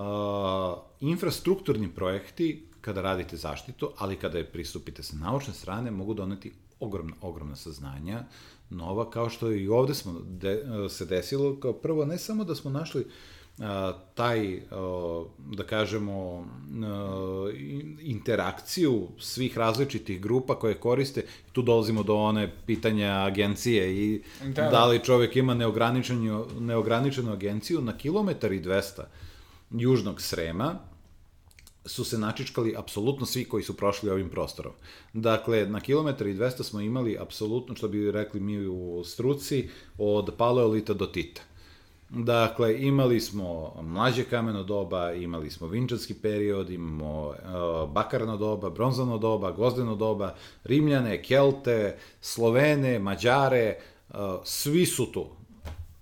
infrastrukturni projekti, kada radite zaštitu, ali kada je pristupite sa naučne strane, mogu doneti ogromna, ogromna saznanja, nova, kao što i ovde smo de, se desilo, kao prvo, ne samo da smo našli a, taj, da kažemo, a, interakciju svih različitih grupa koje koriste, tu dolazimo do one pitanja agencije i da, da. da li čovek ima neograničenu, neograničenu agenciju na kilometar i 200 južnog Srema, su se načičkali apsolutno svi koji su prošli ovim prostorom. Dakle, na kilometar i 200 smo imali apsolutno, što bi rekli mi u struci, od paleolita do Tita. Dakle, imali smo mlađe kameno doba, imali smo vinčanski period, imamo uh, bakarno doba, bronzano doba, gozdeno doba, Rimljane, Kelte, Slovene, Mađare, uh, svi su tu.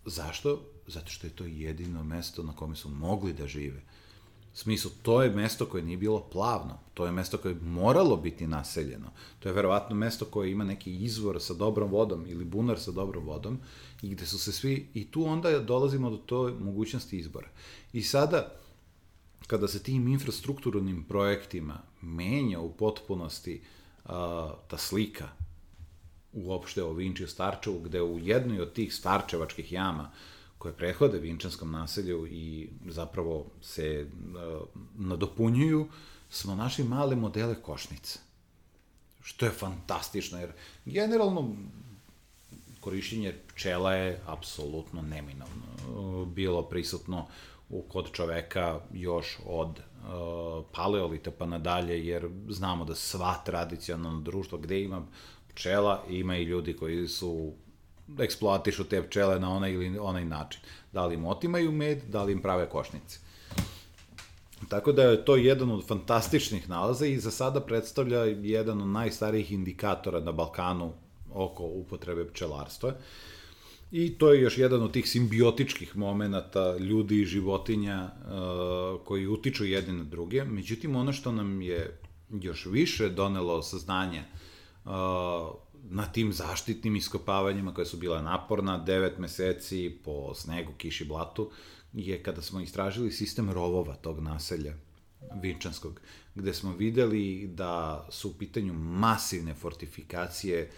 Zašto? Zato što je to jedino mesto na kome su mogli da žive smislu, to je mesto koje nije bilo plavno, to je mesto koje je moralo biti naseljeno, to je verovatno mesto koje ima neki izvor sa dobrom vodom ili bunar sa dobrom vodom i gde su se svi, i tu onda dolazimo do toj mogućnosti izbora. I sada, kada se tim infrastrukturnim projektima menja u potpunosti a, ta slika uopšte o Vinčiju Starčevu, gde u jednoj od tih starčevačkih jama koje prethode Vinčanskom naselju i zapravo se uh, nadopunjuju, smo našli male modele košnica. Što je fantastično, jer generalno korišćenje pčela je apsolutno neminovno. Bilo prisutno kod čoveka još od uh, paleolita pa nadalje, jer znamo da sva tradicionalno društvo gde ima pčela, ima i ljudi koji su eksploatišu te pčele na onaj ili onaj način. Da li im otimaju med, da li im prave košnice. Tako da je to jedan od fantastičnih nalaza i za sada predstavlja jedan od najstarijih indikatora na Balkanu oko upotrebe pčelarstva. I to je još jedan od tih simbiotičkih momenta ljudi i životinja uh, koji utiču jedni na druge. Međutim, ono što nam je još više donelo saznanje uh, na tim zaštitnim iskopavanjima koje su bila naporna, 9 meseci po snegu, kiši, blatu, je kada smo istražili sistem rovova tog naselja Vinčanskog, gde smo videli da su u pitanju masivne fortifikacije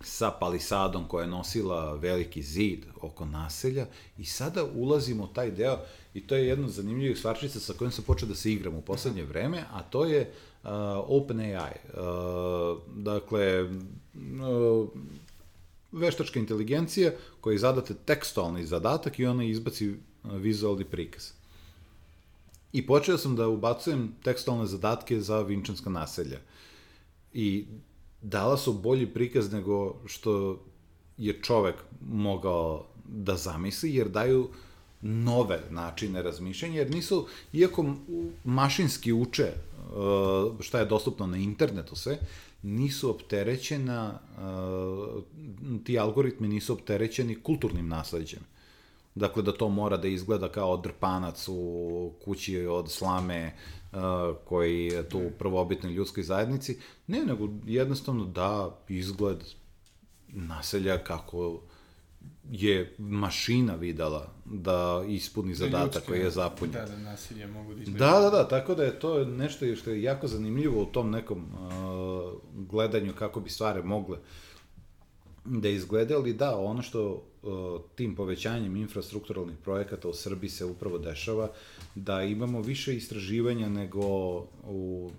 sa palisadom koja je nosila veliki zid oko naselja i sada ulazimo u taj deo i to je jedna od zanimljivih stvarčica sa kojom sam počeo da se igram u poslednje vreme, a to je uh, OpenAI. Uh, dakle, uh, veštačka inteligencija koja zadate tekstualni zadatak i ona izbaci vizualni prikaz. I počeo sam da ubacujem tekstualne zadatke za vinčanska naselja. I dala su bolji prikaz nego što je čovek mogao da zamisli, jer daju nove načine razmišljanja, jer nisu, iako mašinski uče uh, šta je dostupno na internetu sve, nisu opterećena, uh, ti algoritmi nisu opterećeni kulturnim nasledđem. Dakle, da to mora da izgleda kao drpanac u kući od slame uh, koji je tu u prvobitnoj ljudskoj zajednici. Ne, nego jednostavno da izgled naselja kako je mašina videla da ispuni da zadatak koji je zapunjen. Da, da nasilje mogu da izgleda. Da, da, da, tako da je to nešto što je jako zanimljivo u tom nekom uh, gledanju kako bi stvari mogle da izglede, ali da, ono što uh, tim povećanjem infrastrukturalnih projekata u Srbiji se upravo dešava, da imamo više istraživanja nego u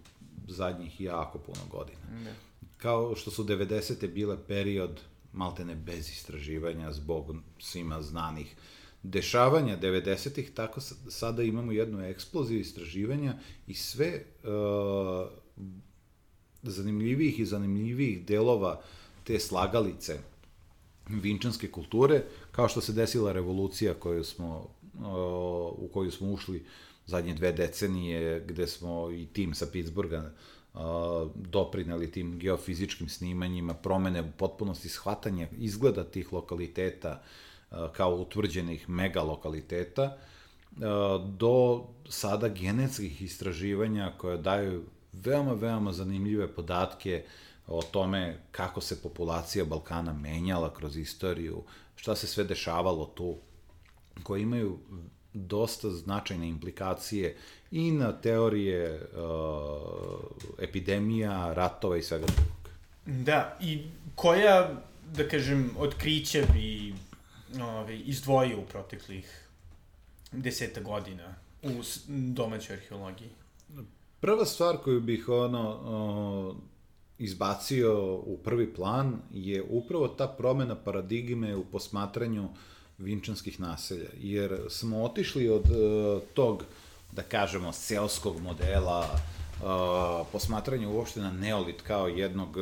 zadnjih jako puno godina. Ne. Kao što su 90. bile period maltene bez istraživanja zbog svima znanih dešavanja 90-ih, tako sada imamo jednu eksploziju istraživanja i sve uh, zanimljivijih i zanimljivijih delova te slagalice vinčanske kulture, kao što se desila revolucija koju smo, uh, u koju smo ušli zadnje dve decenije, gde smo i tim sa Pittsburgha doprinali tim geofizičkim snimanjima, promene u potpunosti shvatanja izgleda tih lokaliteta kao utvrđenih megalokaliteta, do sada genetskih istraživanja koje daju veoma, veoma zanimljive podatke o tome kako se populacija Balkana menjala kroz istoriju, šta se sve dešavalo tu, koje imaju dosta značajne implikacije i na teorije uh, epidemija, ratova i svega drugog. Da, i koja, da kažem, otkriće bi ovaj, izdvojio u proteklih deseta godina u domaćoj arheologiji? Prva stvar koju bih ono, o, izbacio u prvi plan je upravo ta promena paradigme u posmatranju vinčanskih naselja, jer smo otišli od uh, tog, da kažemo, seoskog modela, uh, posmatranja uopšte na neolit kao jednog,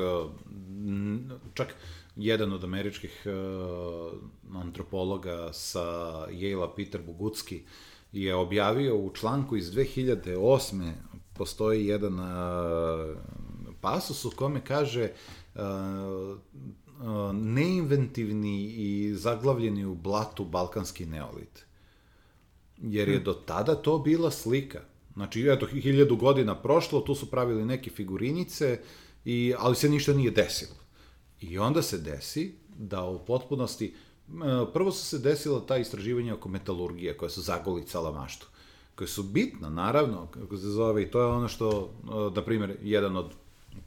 čak jedan od američkih uh, antropologa sa Yale-a, Peter Bugutski, je objavio u članku iz 2008 postoji jedan uh, pasus u kome kaže uh, neinventivni i zaglavljeni u blatu balkanski neolit. Jer je do tada to bila slika. Znači, eto, hiljadu godina prošlo, tu su pravili neke figurinice, i, ali se ništa nije desilo. I onda se desi da u potpunosti, prvo su se desila ta istraživanja oko metalurgije, koja su zagolicala maštu koje su bitna, naravno, kako se zove, i to je ono što, na primjer, jedan od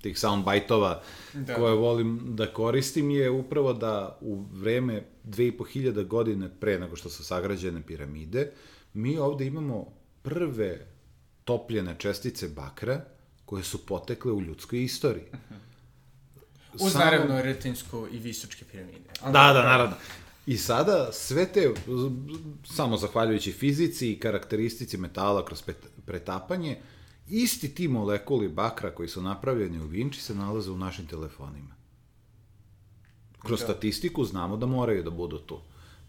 tih soundbite-ova da. koje volim da koristim je upravo da u vreme 2500 godine pre nego što su sagrađene piramide, mi ovde imamo prve topljene čestice bakra koje su potekle u ljudskoj istoriji. Uz Samo... naravno retinsku i visočke piramide. Ali da, da, naravno. I sada sve te, samo zahvaljujući fizici i karakteristici metala kroz pretapanje, isti ti molekuli bakra koji su napravljeni u Vinči se nalaze u našim telefonima. Kroz da. statistiku znamo da moraju da budu tu.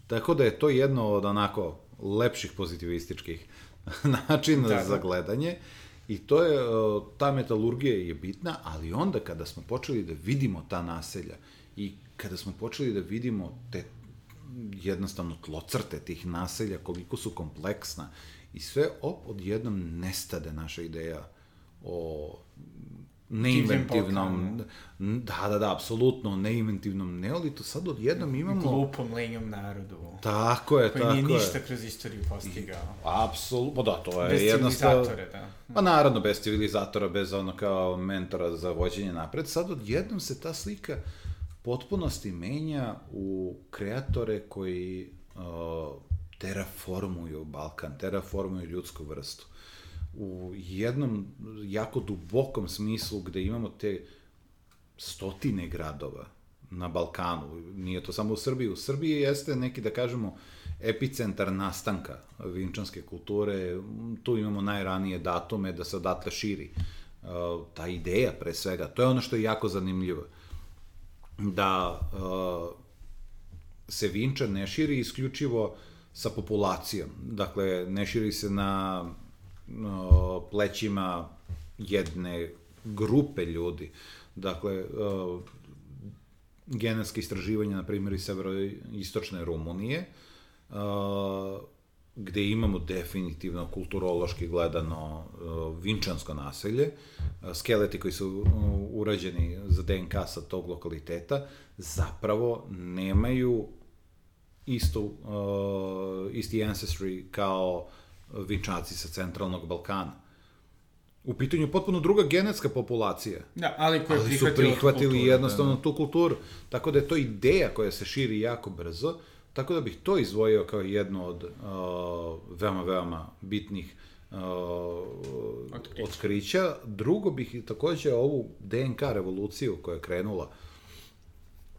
Tako da je to jedno od onako lepših pozitivističkih načina da, za gledanje. I to je, ta metalurgija je bitna, ali onda kada smo počeli da vidimo ta naselja i kada smo počeli da vidimo te jednostavno tlocrte tih naselja, koliko su kompleksna i sve op, odjednom nestade naša ideja o neinventivnom, da, da, da, apsolutno neinventivnom neolitu, sad odjednom imamo... Glupom, lenjom narodu. Tako je, tako je. Koji nije ništa kroz istoriju postigao. Apsolutno, pa da, to je bez jednostavno... Bez civilizatora, da. Pa naravno, bez civilizatora, bez ono kao mentora za vođenje napred, sad odjednom se ta slika potpunosti menja u kreatore koji uh, terraformuju Balkan, terraformuju ljudsku vrstu. U jednom jako dubokom smislu gde imamo te stotine gradova na Balkanu, nije to samo u Srbiji, u Srbiji jeste neki, da kažemo, epicentar nastanka vinčanske kulture, tu imamo najranije datume da se odatle širi uh, ta ideja pre svega, to je ono što je jako zanimljivo. Da uh, se Vinča ne širi isključivo sa populacijom. Dakle, ne širi se na plećima jedne grupe ljudi. Dakle, uh, genetske istraživanja, na primjer, iz severoistočne Rumunije, uh, gde imamo definitivno kulturološki gledano uh, vinčansko naselje, uh, skeleti koji su uh, urađeni za DNK sa tog lokaliteta, zapravo nemaju isto, isti ancestry kao vinčaci sa centralnog Balkana. U pitanju je potpuno druga genetska populacija. Da, ali koji ali su prihvatili kulturu, jednostavno da. tu kulturu. Tako da je to ideja koja se širi jako brzo, Tako da bih to izvojio kao jedno od uh, veoma, veoma bitnih uh, otkrića. otkrića. Drugo bih takođe ovu DNK revoluciju koja je krenula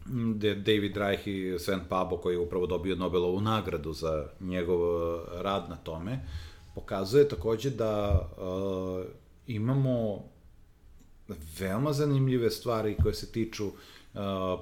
gde David Reich i Sven Pabo, koji je upravo dobio Nobelovu nagradu za njegov uh, rad na tome, pokazuje takođe da uh, imamo veoma zanimljive stvari koje se tiču uh,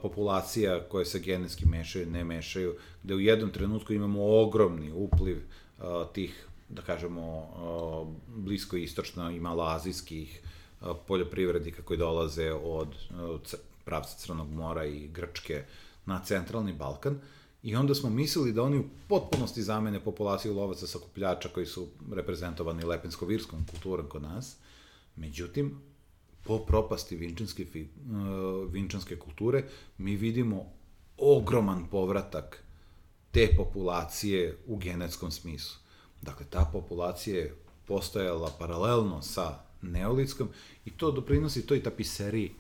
populacija koje se genetski mešaju, ne mešaju, gde u jednom trenutku imamo ogromni upliv uh, tih, da kažemo, uh, blisko-istočno i malazijskih uh, poljoprivrednika koji dolaze od uh, pravca Crnog mora i Grčke na centralni Balkan. I onda smo mislili da oni u potpunosti zamene populaciju lovaca sakupljača koji su reprezentovani lepensko-virskom kulturom kod nas. Međutim, po propasti vinčanske, vinčanske kulture, mi vidimo ogroman povratak te populacije u genetskom smislu. Dakle, ta populacija je postojala paralelno sa neolitskom i to doprinosi toj tapiseriji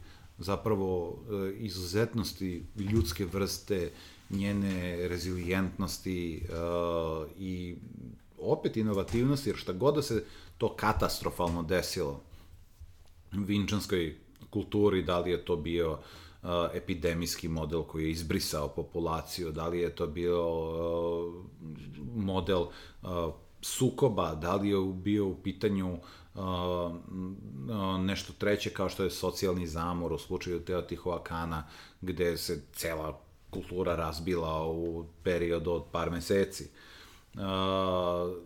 zapravo uh, izuzetnosti ljudske vrste, njene rezilijentnosti uh, i opet inovativnosti, jer šta god da se to katastrofalno desilo vinčanskoj kulturi, da li je to bio uh, epidemijski model koji je izbrisao populaciju, da li je to bio model sukoba, da li je bio u pitanju uh, nešto treće kao što je socijalni zamor u slučaju Teotihuacana, gde se cela kultura razbila u periodu od par meseci. Uh,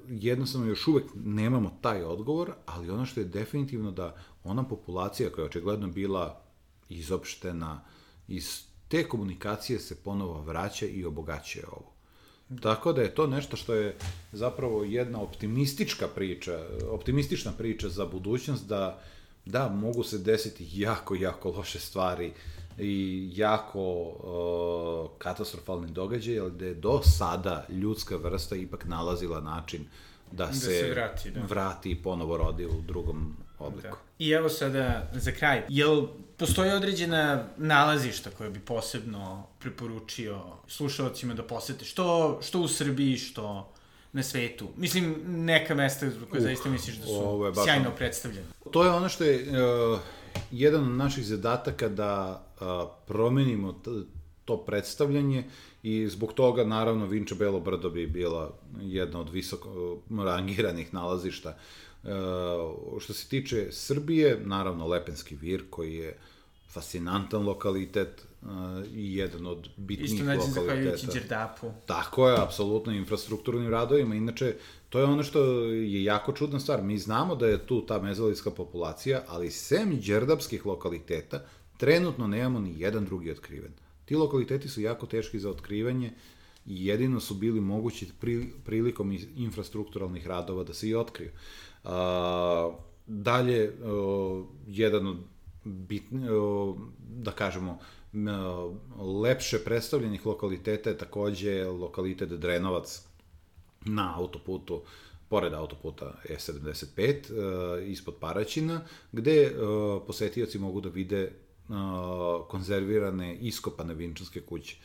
jednostavno još uvek nemamo taj odgovor, ali ono što je definitivno da ona populacija koja je očigledno bila izopštena iz te komunikacije se ponovo vraća i obogaćuje ovo. Tako da je to nešto što je zapravo jedna optimistička priča, optimistična priča za budućnost da da mogu se desiti jako jako loše stvari i jako uh, katastrofalni događaj, ali da je do sada ljudska vrsta ipak nalazila način da, da se, se vrati, da. vrati i ponovo rodi u drugom obliku. Da. I evo sada, za kraj, jel postoje određena nalazišta koje bi posebno preporučio slušalcima da posete, što, što u Srbiji, što na svetu? Mislim, neka mesta koje uh, zaista misliš da su sjajno predstavljene. To je ono što je uh, jedan od naših zadataka da uh, promenimo to predstavljanje i zbog toga naravno Vinče Belo Brdo bi bila jedna od visoko rangiranih nalazišta Uh, što se tiče Srbije, naravno Lepenski vir koji je fascinantan lokalitet uh, i jedan od bitnijih Isto lokaliteta. Isto zahvaljujući Đerdapu. Tako je, apsolutno, infrastrukturnim radovima. Inače, to je ono što je jako čudna stvar. Mi znamo da je tu ta mezoliska populacija, ali sem đerdapskih lokaliteta, trenutno nemamo ni jedan drugi otkriven. Ti lokaliteti su jako teški za otkrivanje jedino su bili mogući prilikom infrastrukturalnih radova da se i otkriju. A, dalje, jedan od bitni, da kažemo, lepše predstavljenih lokaliteta je takođe lokalitet Drenovac na autoputu pored autoputa E75, uh, ispod Paraćina, gde uh, posetioci mogu da vide uh, konzervirane, iskopane vinčanske kuće,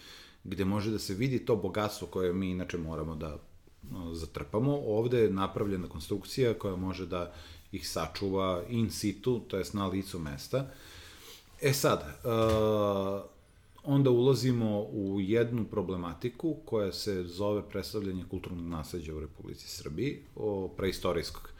gde može da se vidi to bogatstvo koje mi inače moramo da zatrpamo. Ovde je napravljena konstrukcija koja može da ih sačuva in situ, to jest na licu mesta. E sad, uh, onda ulazimo u jednu problematiku koja se zove predstavljanje kulturnog nasledđa u Republici Srbiji, o preistorijskog.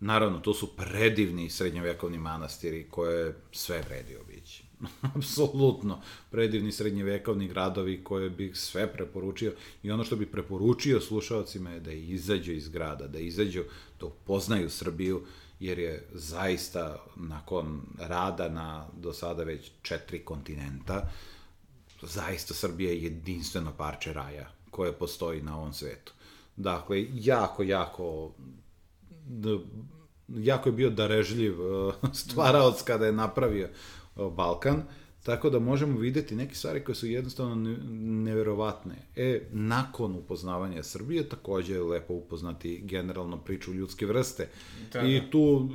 Naravno, to su predivni srednjovekovni manastiri koje sve vredi obići. apsolutno predivni srednjevekovni gradovi koje bih sve preporučio i ono što bih preporučio slušalcima je da izađu iz grada, da izađu, da upoznaju Srbiju, jer je zaista nakon rada na do sada već četiri kontinenta, zaista Srbija je jedinstveno parče raja koje postoji na ovom svetu. Dakle, jako, jako jako je bio darežljiv stvaraoc kada je napravio Balkan, tako da možemo videti neke stvari koje su jednostavno neverovatne. E, nakon upoznavanja Srbije takođe je lepo upoznati generalno priču ljudske vrste. Da, I da. tu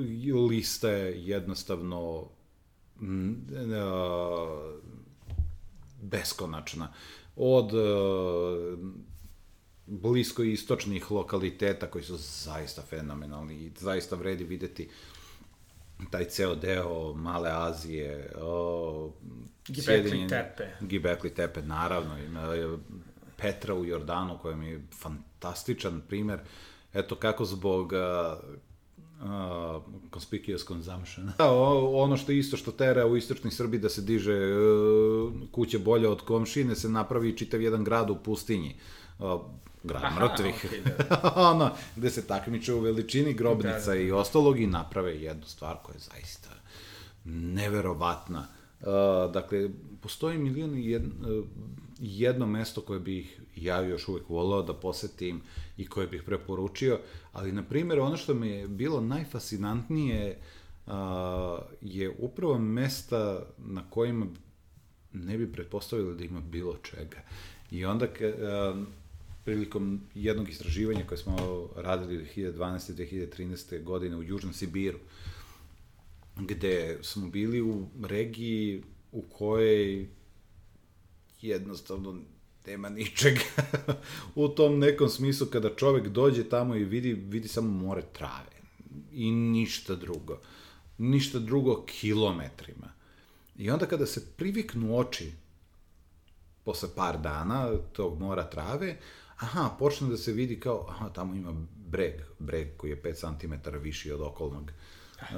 lista je jednostavno m, a, beskonačna. Od a, blisko istočnih lokaliteta koji su zaista fenomenalni i zaista vredi videti taj ceo deo Male Azije, o, Gibekli Tepe. Gibekli Tepe, naravno. Ima je Petra u Jordanu, koja mi je fantastičan primer. Eto kako zbog uh, uh, conspicuous consumption. Da, o- ono što isto što tera u istočnoj Srbiji da se diže uh, kuće bolje od komšine, se napravi čitav jedan grad u pustinji. Uh, grad Aha, mrtvih. okej, ono, gde se takmiče u veličini grobnica Da, da, da. i ostalog i naprave jednu stvar koja je zaista neverovatna. Uh, dakle, postoji milion i jed, uh, jedno mesto koje bih ja još uvek volao da posetim i koje bih preporučio, ali, na primjer, ono što mi je bilo najfascinantnije uh, je upravo mesta na kojima ne bi pretpostavili da ima bilo čega. I onda, uh, prilikom jednog istraživanja koje smo radili 2012. 2013. godine u Južnom Sibiru, gde smo bili u regiji u kojoj jednostavno nema ničega. u tom nekom smislu kada čovek dođe tamo i vidi, vidi samo more trave i ništa drugo. Ništa drugo kilometrima. I onda kada se priviknu oči posle par dana tog mora trave, aha, počne da se vidi kao, aha, tamo ima breg, breg koji je 5 cm viši od okolnog uh,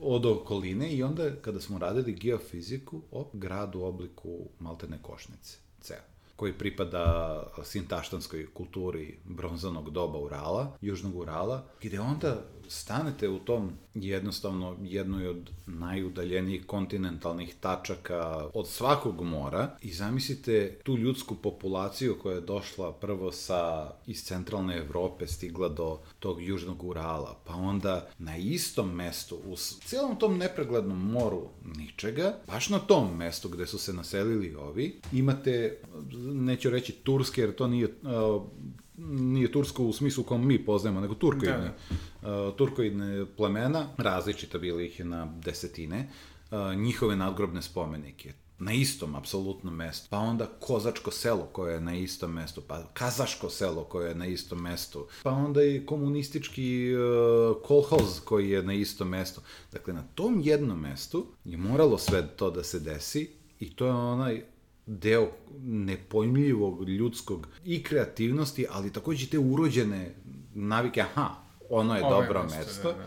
od okoline i onda kada smo radili geofiziku, op, grad u obliku maltene košnice, ceo koji pripada sintaštanskoj kulturi bronzanog doba Urala, južnog Urala, gde onda stanete u tom jednostavno jednoj od najudaljenijih kontinentalnih tačaka od svakog mora i zamislite tu ljudsku populaciju koja je došla prvo sa iz centralne Evrope stigla do tog južnog Urala, pa onda na istom mestu, u celom tom nepreglednom moru ničega, baš na tom mestu gde su se naselili ovi, imate, neću reći turske, jer to nije uh, nije tursko u smislu kom mi poznajemo, nego turkoidne, da. uh, turkoidne plemena, različita bili ih na desetine, uh, njihove nadgrobne spomenike na istom apsolutnom mestu, pa onda Kozačko selo koje je na istom mestu, pa Kazaško selo koje je na istom mestu, pa onda i komunistički uh, kolhoz koji je na istom mestu. Dakle, na tom jednom mestu je moralo sve to da se desi i to je onaj deo nepojmljivog ljudskog i kreativnosti, ali takođe te urođene navike, aha, ono je Ovo je dobro mesto, mesto. da, da.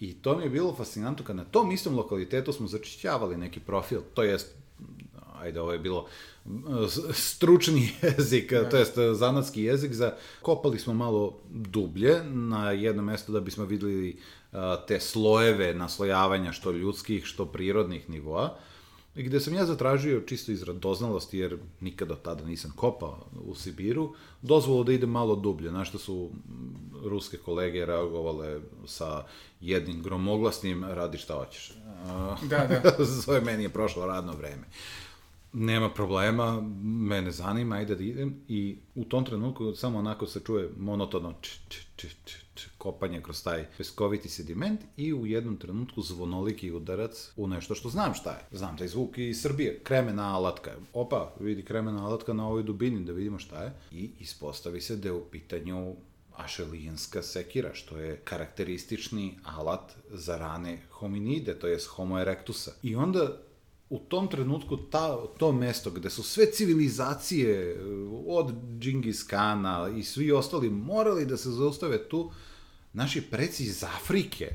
I to mi je bilo fascinantno kad na tom istom lokalitetu smo začišćavali neki profil, to jest ajde, ovo je bilo stručni jezik, da. to jest zanatski jezik, za kopali smo malo dublje na jedno mesto da bismo videli te slojeve naslojavanja što ljudskih, što prirodnih nivoa. Gde sam ja zatražio čisto iz radoznalosti, jer nikada tada nisam kopao u Sibiru, dozvolu da idem malo dublje, na što su ruske kolege reagovale sa jednim gromoglasnim radi šta hoćeš. Da, da. Zove meni je prošlo radno vreme. Nema problema, mene zanima, ajde da idem i u tom trenutku samo onako se čuje monotono č, č, č, č, kopanje kroz taj peskoviti sediment i u jednom trenutku zvonoliki udarac u nešto što znam šta je. Znam taj zvuk iz Srbije, kremena alatka. Opa, vidi kremena alatka na ovoj dubini da vidimo šta je. I ispostavi se da je u pitanju ašelijanska sekira, što je karakteristični alat za rane hominide, to jest homo erectusa. I onda u tom trenutku ta, to mesto gde su sve civilizacije eh, od Džingis Kana i svi ostali morali da se zaustave tu, naši preci iz Afrike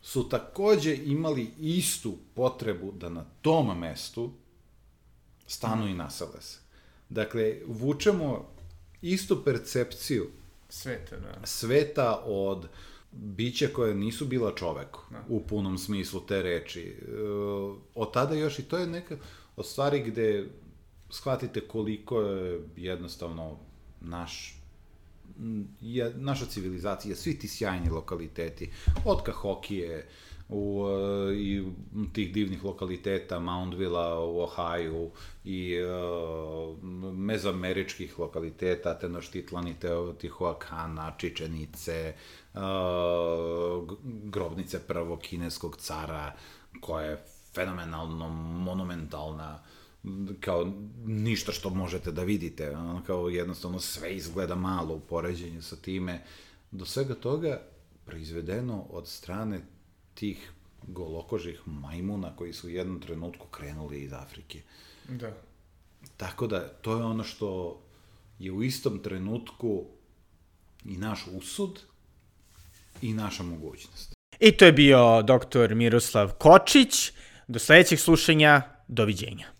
su takođe imali istu potrebu da na tom mestu stanu i nasele se. Dakle, vučemo istu percepciju Sveta, da. sveta od bića koje nisu bila čoveku, u punom smislu te reči. E, od tada još i to je neka od stvari gde shvatite koliko je jednostavno naš je, naša civilizacija, svi ti sjajni lokaliteti, od Kahokije, u, e, i tih divnih lokaliteta, Mountvilla u Ohio i uh, mezameričkih lokaliteta, Tenoštitlani, Teotihuacana, Čičenice, uh, grobnice prvog kineskog cara, koja je fenomenalno monumentalna, kao ništa što možete da vidite, ono, kao jednostavno sve izgleda malo u poređenju sa time, do svega toga proizvedeno od strane tih golokožih majmuna koji su u jednom trenutku krenuli iz Afrike. Da. Tako da, to je ono što je u istom trenutku i naš usud i naša mogućnost. I to je bio doktor Miroslav Kočić. Do sledećeg slušanja, doviđenja.